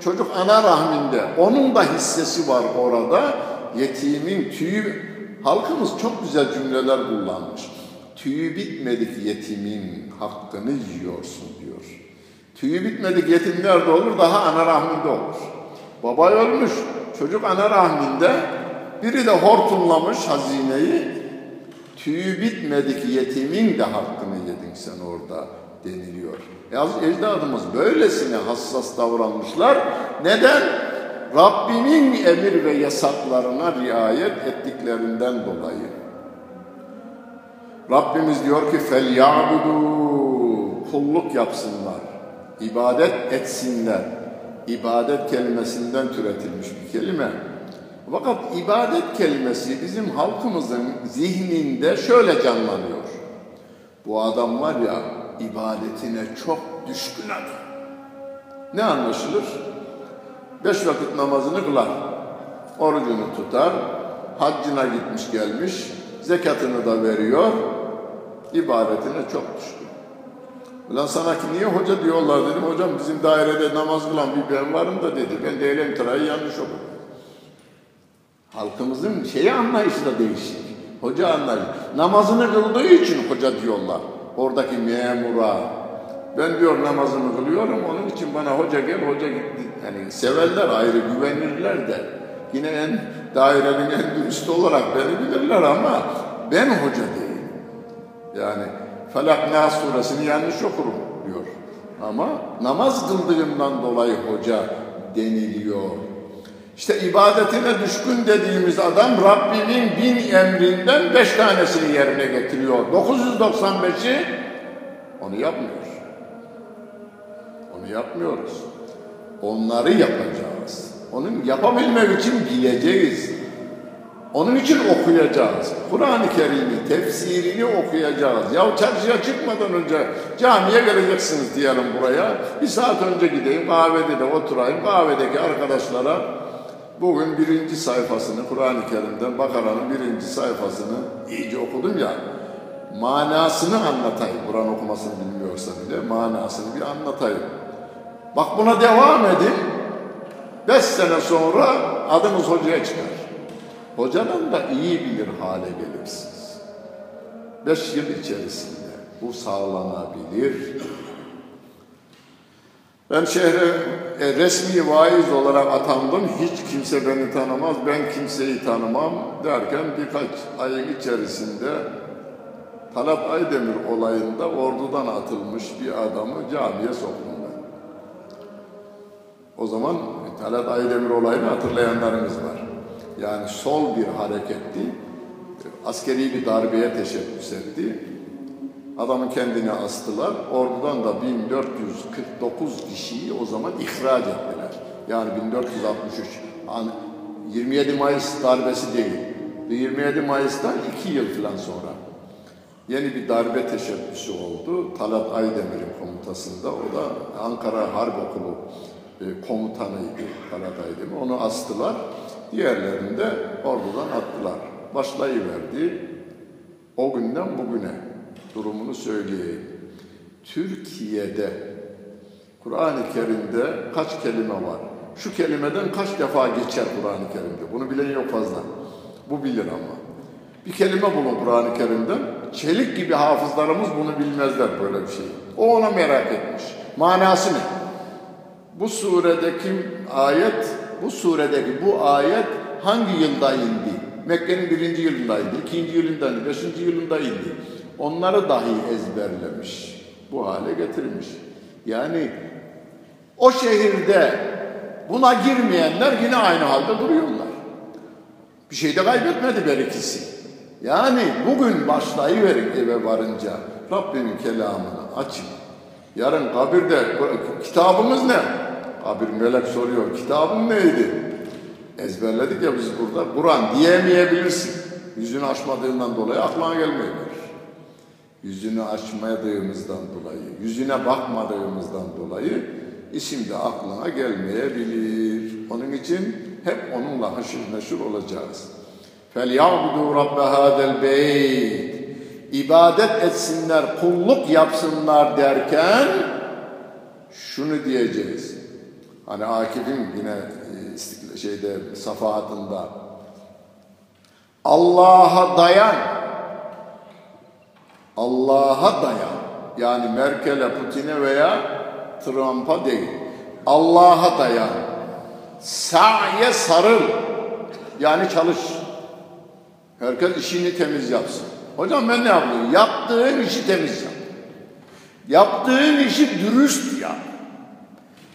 çocuk ana rahminde. Onun da hissesi var orada. Yetimin tüyü, halkımız çok güzel cümleler kullanmış. Tüyü bitmedik yetimin hakkını yiyorsun diyor. Tüyü bitmedik yetim nerede olur? Daha ana rahminde olur. Baba ölmüş, çocuk ana rahminde. Biri de hortumlamış hazineyi. Tüyü bitmedik yetimin de hakkını yedin sen orada deniliyor. Yaz ecdadımız böylesine hassas davranmışlar. Neden? Rabbimin emir ve yasaklarına riayet ettiklerinden dolayı. Rabbimiz diyor ki fel ya'budu kulluk yapsınlar. ibadet etsinler. İbadet kelimesinden türetilmiş bir kelime. Fakat ibadet kelimesi bizim halkımızın zihninde şöyle canlanıyor. Bu adam var ya ibadetine çok düşkün adam. Ne anlaşılır? Beş vakit namazını kılar, orucunu tutar, haccına gitmiş gelmiş, zekatını da veriyor, ibadetine çok düşkün. Ulan sana ki niye hoca diyorlar dedim. Hocam bizim dairede namaz kılan bir ben varım da dedi. Ben de eylem yanlış okudum. Halkımızın şeyi anlayışı da değişik. Hoca anlayışı. Namazını kıldığı için hoca diyorlar. Oradaki memura. Ben diyor namazımı kılıyorum. Onun için bana hoca gel, hoca gitti. Yani severler ayrı, güvenirler de. Yine en dairenin en dürüst olarak beni bilirler ama ben hoca değilim. Yani Felak Nas suresini yanlış okurum diyor. Ama namaz kıldığımdan dolayı hoca deniliyor. İşte ibadetine düşkün dediğimiz adam Rabbimin bin emrinden beş tanesini yerine getiriyor. 995'i onu yapmıyor. Onu yapmıyoruz. Onları yapacağız. Onun yapabilmek için bileceğiz. Onun için okuyacağız. Kur'an-ı Kerim'i, tefsirini okuyacağız. Ya çarşıya çıkmadan önce camiye geleceksiniz diyelim buraya. Bir saat önce gideyim kahvede de oturayım. Kahvedeki arkadaşlara Bugün birinci sayfasını Kur'an-ı Kerim'den Bakara'nın birinci sayfasını iyice okudum ya. Manasını anlatayım. Kur'an okumasını bilmiyorsa bile manasını bir anlatayım. Bak buna devam edin. Beş sene sonra adımız hocaya çıkar. Hocadan da iyi bilir hale gelirsiniz. Beş yıl içerisinde bu sağlanabilir. Ben şehre e, resmi vaiz olarak atandım. Hiç kimse beni tanımaz, ben kimseyi tanımam derken birkaç ayın içerisinde Talat Aydemir olayında ordudan atılmış bir adamı camiye soktum ben. O zaman Talat Aydemir olayını hatırlayanlarınız var. Yani sol bir hareketti, askeri bir darbeye teşebbüs etti Adamı kendine astılar. Ordudan da 1449 kişiyi o zaman ihraç ettiler. Yani 1463. Yani 27 Mayıs darbesi değil. 27 Mayıs'tan iki yıl falan sonra yeni bir darbe teşebbüsü oldu. Talat Aydemir'in komutasında. O da Ankara Harp Okulu e, komutanıydı Talat Aydemir. Onu astılar. Diğerlerini de ordudan attılar. Başlayıverdi. O günden bugüne durumunu söyleyeyim. Türkiye'de Kur'an-ı Kerim'de kaç kelime var? şu kelimeden kaç defa geçer Kur'an-ı Kerim'de. Bunu bilen yok fazla. Bu bilir ama. Bir kelime bulun Kur'an-ı Kerim'den. Çelik gibi hafızlarımız bunu bilmezler böyle bir şey. O ona merak etmiş. Manası ne? Bu suredeki ayet, bu suredeki bu ayet hangi yılda indi? Mekke'nin birinci yılında indi, ikinci yılında indi, beşinci yılında indi. Onları dahi ezberlemiş. Bu hale getirmiş. Yani o şehirde buna girmeyenler yine aynı halde duruyorlar. Bir şey de kaybetmedi bir ikisi. Yani bugün başlayıverin eve varınca Rabbimin kelamını açın. Yarın kabirde kitabımız ne? Kabir melek soruyor. Kitabın neydi? Ezberledik ya biz burada. Kur'an diyemeyebilirsin. Yüzünü açmadığından dolayı aklına gelmiyor. Yüzünü açmadığımızdan dolayı, yüzüne bakmadığımızdan dolayı isim de aklına gelmeyebilir. Onun için hep onunla haşır neşir olacağız. فَلْيَعْبُدُوا رَبَّ هَذَا الْبَيْتِ İbadet etsinler, kulluk yapsınlar derken şunu diyeceğiz. Hani Akif'in yine e, şeyde safahatında Allah'a dayan Allah'a dayan. Yani Merkel'e, Putin'e veya Trump'a değil. Allah'a dayan. Sa'ye sarıl. Yani çalış. Herkes işini temiz yapsın. Hocam ben ne yapıyorum? Yaptığın işi temiz yap. Yaptığın işi dürüst yap.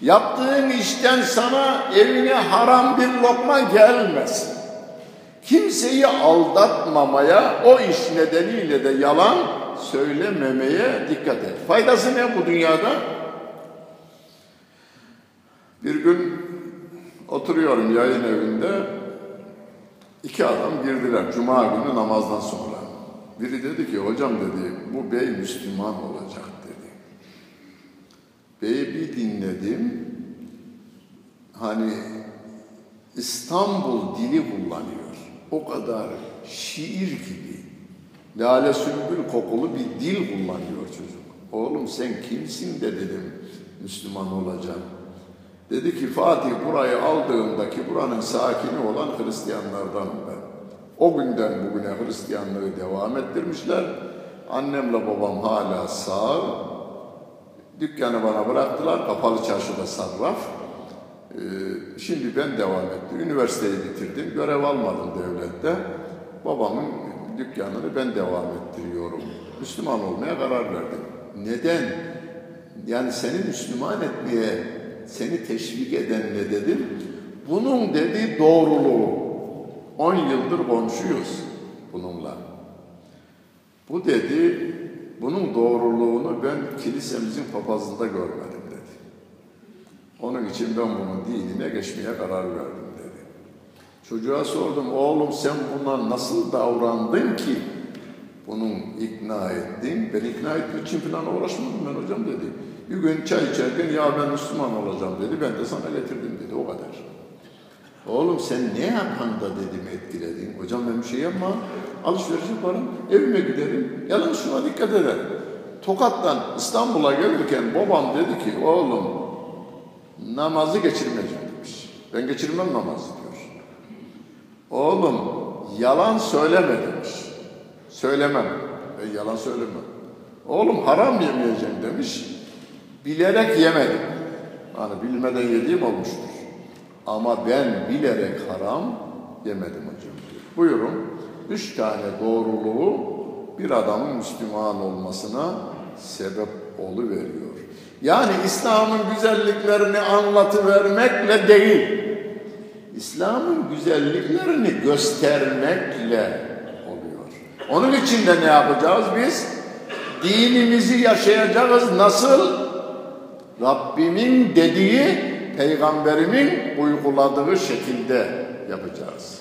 Yaptığın işten sana evine haram bir lokma gelmesin. Kimseyi aldatmamaya, o iş nedeniyle de yalan söylememeye dikkat et. Faydası ne bu dünyada? Bir gün oturuyorum yayın evinde. İki adam girdiler Cuma günü namazdan sonra. Biri dedi ki hocam dedi bu bey Müslüman olacak dedi. Beyi bir dinledim. Hani İstanbul dili kullanıyor. O kadar şiir gibi lale sümbül kokulu bir dil kullanıyor çocuk. Oğlum sen kimsin de dedim Müslüman olacağım. Dedi ki Fatih burayı aldığımdaki buranın sakini olan Hristiyanlardan ben. O günden bugüne Hristiyanlığı devam ettirmişler. Annemle babam hala sağ. Dükkanı bana bıraktılar. Kapalı çarşıda sarraf. Ee, şimdi ben devam ettim. Üniversiteyi bitirdim. Görev almadım devlette. Babamın dükkanını ben devam ettiriyorum. Müslüman olmaya karar verdim. Neden? Yani seni Müslüman etmeye seni teşvik eden ne dedim? Bunun dedi doğruluğu. 10 yıldır komşuyuz bununla. Bu dedi, bunun doğruluğunu ben kilisemizin papazında görmedim dedi. Onun için ben bunun dinine geçmeye karar verdim. Çocuğa sordum, oğlum sen buna nasıl davrandın ki bunun ikna ettin? Ben ikna etmek için falan uğraşmadım ben hocam dedi. Bir gün çay içerken ya ben Müslüman olacağım dedi. Ben de sana getirdim dedi. O kadar. Oğlum sen ne yapan da dedim etkiledin. Hocam ben bir şey yapma. Alışveriş yaparım. Evime giderim. Yalnız şuna dikkat eder. Tokat'tan İstanbul'a gelirken babam dedi ki oğlum namazı geçirmeyeceğim demiş. Ben geçirmem namazı. Oğlum yalan söyleme demiş. Söylemem. Ben yalan söylemem. Oğlum haram yemeyeceğim demiş. Bilerek yemedim. Yani bilmeden yediğim olmuştur. Ama ben bilerek haram yemedim hocam. Buyurun. Üç tane doğruluğu bir adamın Müslüman olmasına sebep veriyor. Yani İslam'ın güzelliklerini anlatıvermekle değil, İslam'ın güzelliklerini göstermekle oluyor. Onun için de ne yapacağız biz? Dinimizi yaşayacağız nasıl? Rabbimin dediği, peygamberimin uyguladığı şekilde yapacağız.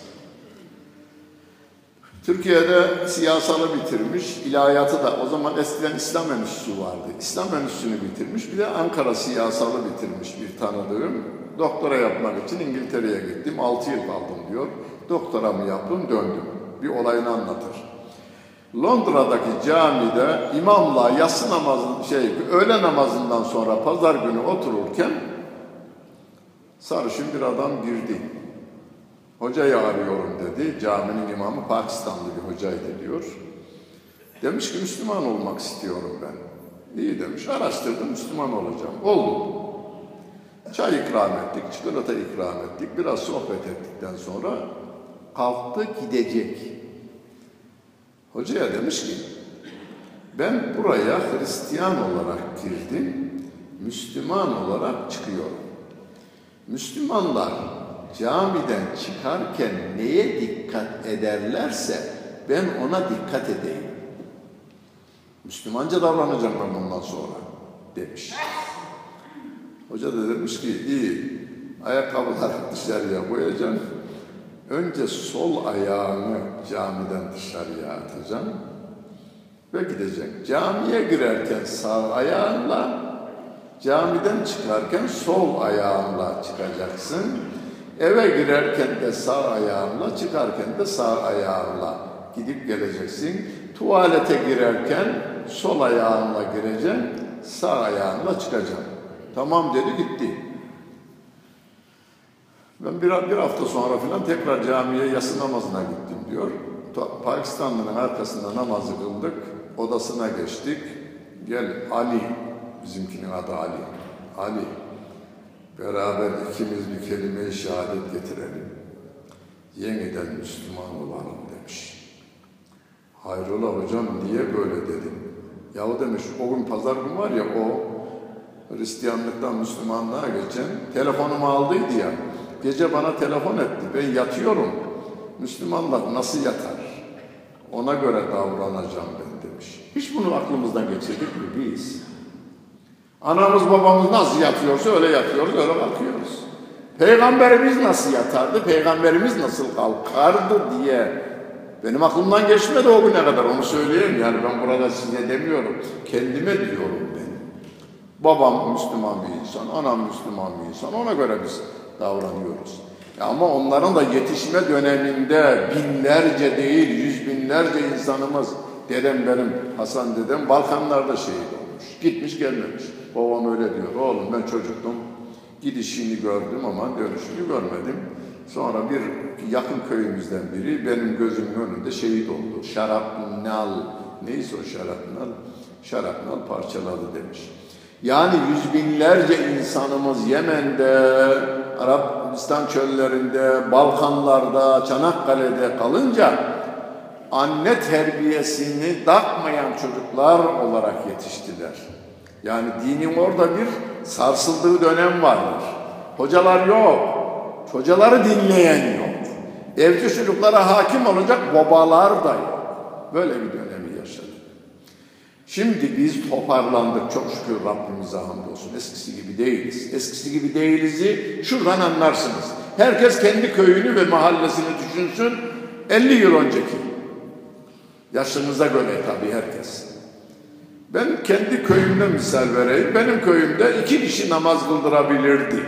Türkiye'de siyasalı bitirmiş, ilahiyatı da o zaman eskiden İslam Enstitüsü vardı. İslam Enstitüsü'nü bitirmiş, bir de Ankara siyasalı bitirmiş bir tanıdığım. Doktora yapmak için İngiltere'ye gittim, 6 yıl kaldım diyor. Doktoramı yaptım, döndüm. Bir olayını anlatır. Londra'daki camide imamla yatsı namazı şey öğle namazından sonra pazar günü otururken Sarışın bir adam girdi. Hocayı arıyorum dedi. Caminin imamı Pakistanlı bir hocaydı diyor. Demiş ki Müslüman olmak istiyorum ben. İyi demiş. Araştırdım Müslüman olacağım. Oldu. Çay ikram ettik, çikolata ikram ettik. Biraz sohbet ettikten sonra kalktı gidecek. Hocaya demiş ki ben buraya Hristiyan olarak girdim. Müslüman olarak çıkıyorum. Müslümanlar camiden çıkarken neye dikkat ederlerse ben ona dikkat edeyim. Müslümanca davranacağım ben bundan sonra demiş. Hoca da demiş ki iyi ayakkabıları dışarıya koyacaksın. Önce sol ayağını camiden dışarıya atacaksın ve gideceksin. Camiye girerken sağ ayağınla, camiden çıkarken sol ayağınla çıkacaksın. Eve girerken de sağ ayağınla, çıkarken de sağ ayağınla gidip geleceksin. Tuvalete girerken sol ayağınla gireceksin, sağ ayağınla çıkacaksın. Tamam dedi gitti. Ben bir, bir hafta sonra filan tekrar camiye yatsı namazına gittim diyor. Pakistanlı'nın arkasında namazı kıldık. Odasına geçtik. Gel Ali, bizimkinin adı Ali. Ali, beraber ikimiz bir kelime-i şehadet getirelim. Yeniden Müslüman olalım demiş. Hayrola hocam niye böyle dedim. Yahu demiş o gün pazar gün var ya o Hristiyanlıktan Müslümanlığa geçen telefonumu aldıydı ya. Gece bana telefon etti. Ben yatıyorum. Müslümanlar nasıl yatar? Ona göre davranacağım ben demiş. Hiç bunu aklımızdan geçirdik mi biz? Anamız babamız nasıl yatıyorsa öyle yatıyoruz, öyle kalkıyoruz. Peygamberimiz nasıl yatardı, peygamberimiz nasıl kalkardı diye benim aklımdan geçmedi o güne kadar onu söyleyeyim. Yani ben burada size demiyorum, kendime diyorum ben. Babam Müslüman bir insan, anam Müslüman bir insan, ona göre biz davranıyoruz. Ama onların da yetişme döneminde binlerce değil, yüz binlerce insanımız, dedem benim, Hasan dedem Balkanlarda şehit olmuş. Gitmiş gelmemiş. Babam öyle diyor. Oğlum ben çocuktum. Gidişini gördüm ama dönüşünü görmedim. Sonra bir yakın köyümüzden biri benim gözümün önünde şehit oldu. Şarapnal, neyse o şarapnal? Şarapnal parçaladı demiş. Yani yüz binlerce insanımız Yemen'de, Arabistan çöllerinde, Balkanlarda, Çanakkale'de kalınca anne terbiyesini takmayan çocuklar olarak yetiştiler. Yani dinin orada bir sarsıldığı dönem vardır. Hocalar yok, hocaları dinleyen yok. Evci çocuklara hakim olacak babalar da yok. Böyle bir dönemi. Şimdi biz toparlandık çok şükür Rabbimize hamdolsun. Eskisi gibi değiliz. Eskisi gibi değilizi şuradan anlarsınız. Herkes kendi köyünü ve mahallesini düşünsün. 50 yıl önceki. Yaşınıza göre tabii herkes. Ben kendi köyümden misal vereyim. Benim köyümde iki kişi namaz kıldırabilirdi.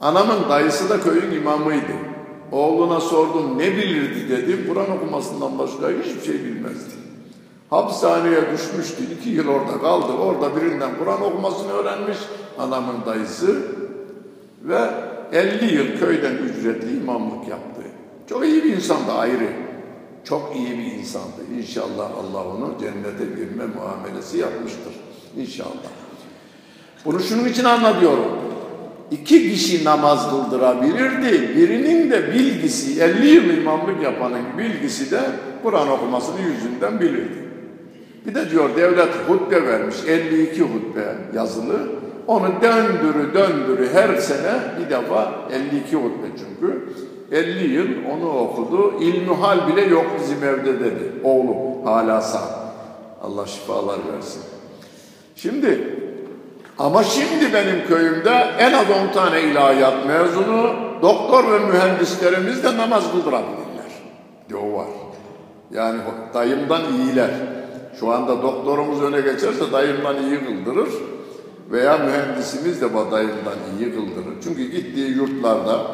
Anamın dayısı da köyün imamıydı. Oğluna sordum ne bilirdi dedim. Kur'an okumasından başka hiçbir şey bilmezdi. Hapishaneye düşmüştü. iki yıl orada kaldı. Orada birinden Kur'an okumasını öğrenmiş anamın dayısı. Ve 50 yıl köyden ücretli imamlık yaptı. Çok iyi bir insandı ayrı. Çok iyi bir insandı. İnşallah Allah onu cennete girme muamelesi yapmıştır. İnşallah. Bunu şunun için anlatıyorum. İki kişi namaz kıldırabilirdi. Birinin de bilgisi, 50 yıl imamlık yapanın bilgisi de Kur'an okumasını yüzünden bilirdi. Bir de diyor devlet hutbe vermiş, 52 hutbe yazılı. Onu döndürü döndürü her sene bir defa 52 hutbe çünkü. 50 yıl onu okudu. İlmihal bile yok bizim evde dedi. Oğlum hala sağ. Allah şifalar versin. Şimdi ama şimdi benim köyümde en az 10 tane ilahiyat mezunu, doktor ve mühendislerimiz de namaz kıldırabilirler. Diyor var. Yani dayımdan iyiler. Şu anda doktorumuz öne geçerse dayımdan iyi kıldırır veya mühendisimiz de dayımdan iyi kıldırır. Çünkü gittiği yurtlarda,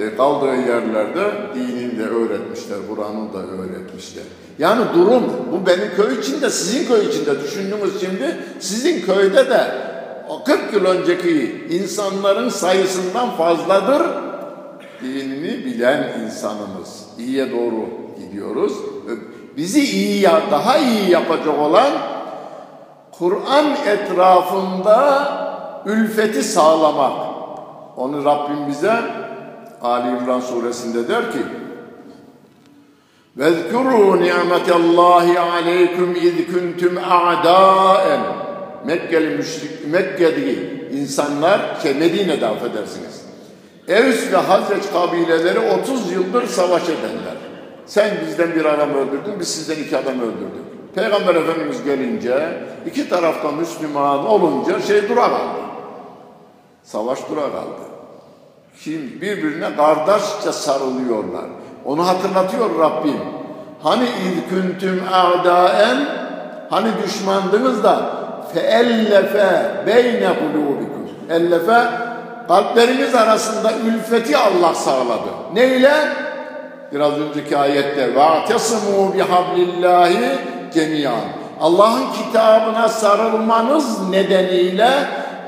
e, kaldığı yerlerde dinini de öğretmişler, Kur'an'ı da öğretmişler. Yani durum, bu benim köy içinde, sizin köy içinde düşündüğümüz şimdi, sizin köyde de o 40 yıl önceki insanların sayısından fazladır. Dinini bilen insanımız. İyiye doğru gidiyoruz Bizi iyi daha iyi yapacak olan Kur'an etrafında ülfeti sağlamak. Onu Rabbim bize Ali İmran suresinde der ki وَاذْكُرُوا نِعْمَةَ اللّٰهِ عَلَيْكُمْ اِذْ كُنْتُمْ اَعْدَاءً Mekkeli müşrik, Mekke'deki insanlar, şey Medine'de affedersiniz. Evs ve Hazreç kabileleri 30 yıldır savaş ederler. Sen bizden bir adam öldürdün, biz sizden iki adam öldürdük. Peygamber Efendimiz gelince, iki tarafta Müslüman olunca şey dura kaldı. Savaş dura kaldı. Şimdi birbirine kardeşçe sarılıyorlar. Onu hatırlatıyor Rabbim. Hani iz küntüm a'daen hani düşmandınız da feellefe beyne kulubikum. Ellefe kalpleriniz arasında ülfeti Allah sağladı. Neyle? Biraz önceki ayette va'tesimu bihablillahi cemiyan. Allah'ın kitabına sarılmanız nedeniyle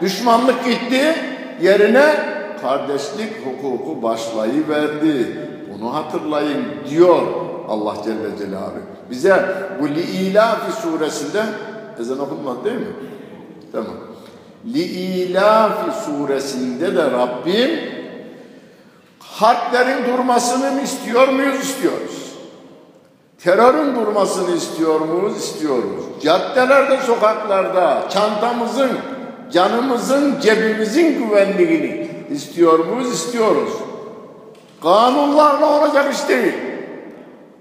düşmanlık gitti. Yerine kardeşlik hukuku başlayıverdi. Bunu hatırlayın diyor Allah Celle Celaluhu. Bize bu Li'ilafi suresinde ezan okunmadı değil mi? Tamam. Li'ilafi suresinde de Rabbim harplerin durmasını mı istiyor muyuz? İstiyoruz. Terörün durmasını istiyor muyuz? İstiyoruz. Caddelerde, sokaklarda çantamızın, canımızın, cebimizin güvenliğini istiyor muyuz? İstiyoruz. Kanunlarla olacak iş değil.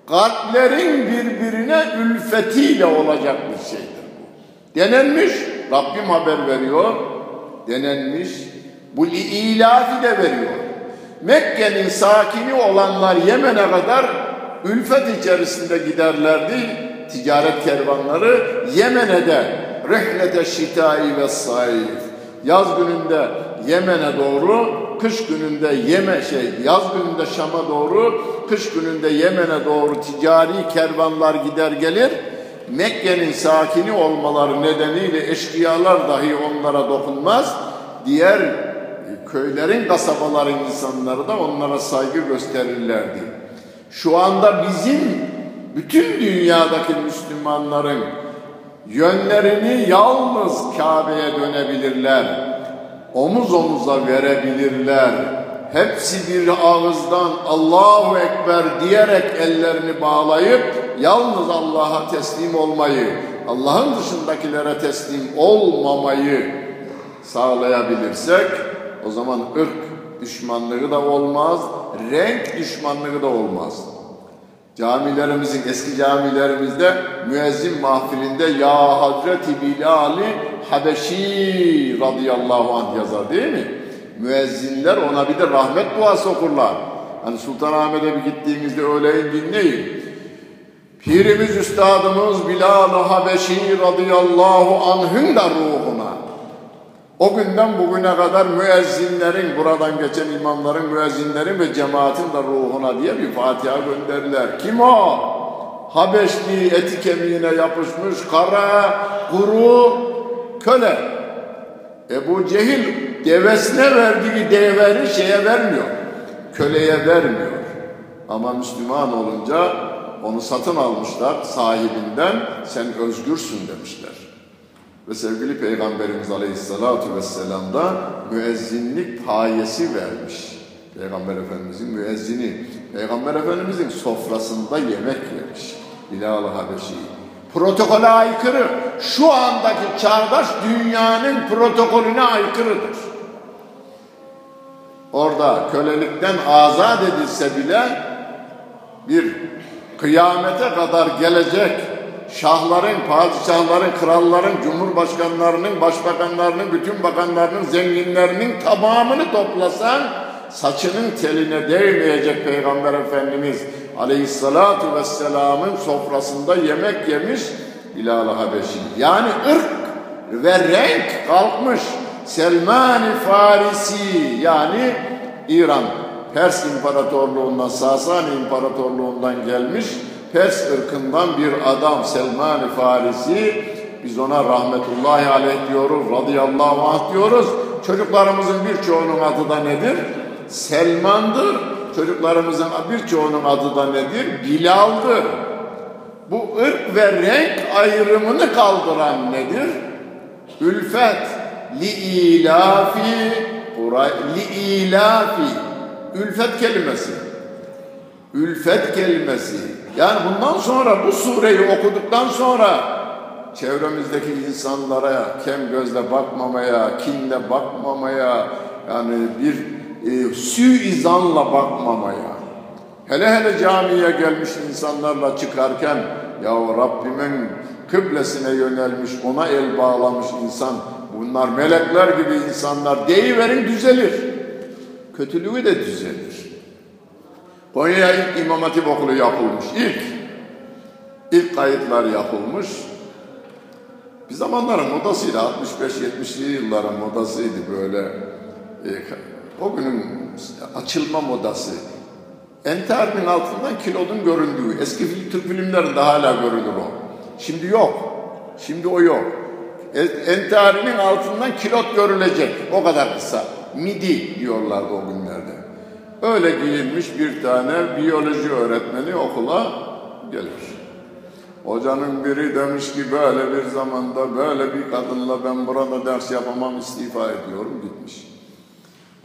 Kalplerin birbirine ülfetiyle olacak bir şeydir bu. Denenmiş, Rabbim haber veriyor. Denenmiş, bu ilafi de veriyor. Mekke'nin sakini olanlar Yemen'e kadar ülfet içerisinde giderlerdi. Ticaret kervanları Yemen'e de rihlete şitai ve sayf. Yaz gününde Yemen'e doğru, kış gününde Yemen şey, yaz gününde Şam'a doğru, kış gününde Yemen'e doğru ticari kervanlar gider gelir. Mekke'nin sakini olmaları nedeniyle eşkıyalar dahi onlara dokunmaz. Diğer köylerin, kasabaların insanları da onlara saygı gösterirlerdi. Şu anda bizim bütün dünyadaki Müslümanların yönlerini yalnız Kabe'ye dönebilirler. Omuz omuza verebilirler. Hepsi bir ağızdan Allahu Ekber diyerek ellerini bağlayıp yalnız Allah'a teslim olmayı, Allah'ın dışındakilere teslim olmamayı sağlayabilirsek o zaman ırk düşmanlığı da olmaz, renk düşmanlığı da olmaz. Camilerimizin, eski camilerimizde müezzin mahfilinde Ya Hazreti Bilal-i Habeşi radıyallahu anh yazar değil mi? Müezzinler ona bir de rahmet duası okurlar. Hani Sultanahmet'e bir gittiğinizde öğleyin dinleyin. Pirimiz Üstadımız Bilal-i Habeşi radıyallahu anh'ın da ruhuna o günden bugüne kadar müezzinlerin, buradan geçen imamların, müezzinlerin ve cemaatin de ruhuna diye bir Fatiha gönderdiler. Kim o? Habeşli eti kemiğine yapışmış kara, kuru köle. Ebu Cehil devesine verdiği deveri şeye vermiyor. Köleye vermiyor. Ama Müslüman olunca onu satın almışlar sahibinden sen özgürsün demişler. Ve sevgili Peygamberimiz Aleyhisselatü Vesselam da müezzinlik payesi vermiş. Peygamber Efendimizin müezzini, Peygamber Efendimizin sofrasında yemek yemiş. Bilal-ı Habeşi. Protokole aykırı. Şu andaki çağdaş dünyanın protokolüne aykırıdır. Orada kölelikten azat edilse bile bir kıyamete kadar gelecek şahların, padişahların, kralların, cumhurbaşkanlarının, başbakanlarının, bütün bakanlarının, zenginlerinin tamamını toplasan saçının teline değmeyecek Peygamber Efendimiz Aleyhissalatu Vesselam'ın sofrasında yemek yemiş Bilal-i Habeşi. Yani ırk ve renk kalkmış. Selman-ı Farisi yani İran Pers İmparatorluğundan, Sasani İmparatorluğundan gelmiş Pers ırkından bir adam Selman-ı Farisi Biz ona rahmetullahi aleyh diyoruz, radıyallahu anh diyoruz. Çocuklarımızın birçoğunun adı da nedir? Selman'dır. Çocuklarımızın birçoğunun adı da nedir? Bilal'dır. Bu ırk ve renk ayrımını kaldıran nedir? Ülfet. Li ilafi li ilafi ülfet kelimesi. Ülfet kelimesi. Yani bundan sonra bu sureyi okuduktan sonra çevremizdeki insanlara kem gözle bakmamaya, kinle bakmamaya, yani bir e, suizanla bakmamaya, hele hele camiye gelmiş insanlarla çıkarken, ya Rabbimin kıblesine yönelmiş, ona el bağlamış insan, bunlar melekler gibi insanlar deyiverin düzelir. Kötülüğü de düzelir. Konya'ya ilk İmam Hatip okulu yapılmış, ilk. ilk kayıtlar yapılmış. Bir zamanların modasıydı, 65-70'li yılların modasıydı böyle. E, o günün açılma modası. Enter'in altından kilodun göründüğü, eski Türk filmlerinde hala görülür o. Şimdi yok. Şimdi o yok. Entarinin altından kilot görülecek. O kadar kısa. Midi diyorlardı o günlerde. Öyle giyinmiş bir tane biyoloji öğretmeni okula gelir. Hocanın biri demiş ki böyle bir zamanda böyle bir kadınla ben burada ders yapamam istifa ediyorum gitmiş.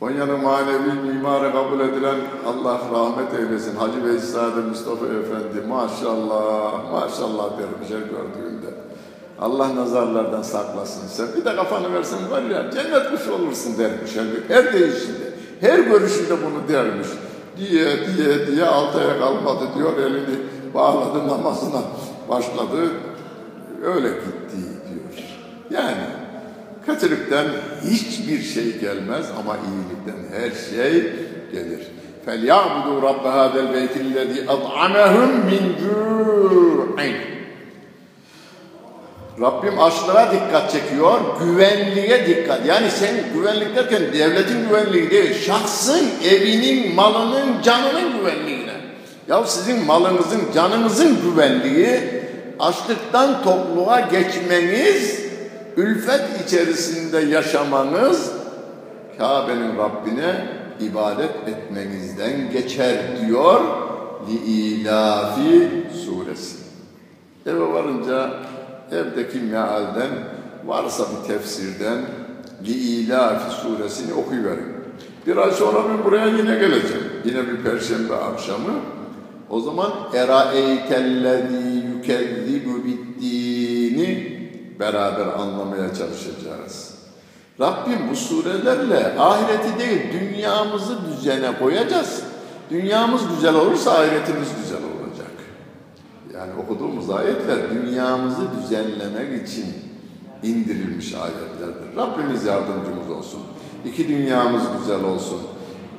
Konya'nın manevi mimarı kabul edilen Allah rahmet eylesin Hacı Veysade Mustafa Efendi maşallah maşallah dermiş her gördüğünde. Allah nazarlardan saklasın sen. Bir de kafanı versen var ya cennet kuşu olursun dermiş. Yani her değişinde, her görüşünde bunu dermiş. Diye diye diye altaya kalmadı diyor elini bağladı namazına başladı. Öyle gitti diyor. Yani kötülükten hiçbir şey gelmez ama iyilikten her şey gelir. فَلْيَعْبُدُوا رَبَّ هَذَا الْبَيْتِ الَّذ۪ي أَطْعَمَهُمْ مِنْ جُوعٍ Rabbim açlığa dikkat çekiyor, güvenliğe dikkat. Yani sen güvenlik derken devletin güvenliği değil, şahsın, evinin, malının, canının güvenliğine. Ya sizin malınızın, canınızın güvenliği, açlıktan tokluğa geçmeniz, ülfet içerisinde yaşamanız, Kabe'nin Rabbine ibadet etmenizden geçer diyor Li-İlafi suresi. Eve varınca evdeki mealden varsa bir tefsirden Li-İlafi suresini okuyuverin. Bir ay sonra ben buraya yine geleceğim. Yine bir perşembe akşamı. O zaman eraeytellezî yükezzibu bittiğini beraber anlamaya çalışacağız. Rabbim bu surelerle ahireti değil dünyamızı düzene koyacağız. Dünyamız güzel olursa ahiretimiz güzel olacak. Yani okuduğumuz ayetler dünyamızı düzenlemek için indirilmiş ayetlerdir. Rabbimiz yardımcımız olsun. İki dünyamız güzel olsun.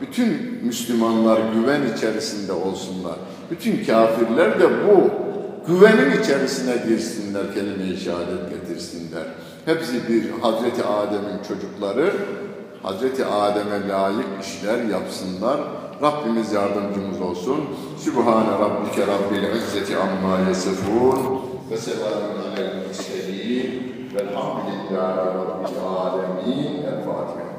Bütün Müslümanlar güven içerisinde olsunlar. Bütün kafirler de bu güvenin içerisine girsinler, kelime-i şehadet getirsinler. Hepsi bir Hazreti Adem'in çocukları, Hazreti Adem'e layık işler yapsınlar. Rabbimiz yardımcımız olsun. Sübhane Rabbike Rabbil İzzeti Amma Yesifun ve selamun aleyhi ve sellem velhamdülillahi Rabbil Alemin. El Fatiha.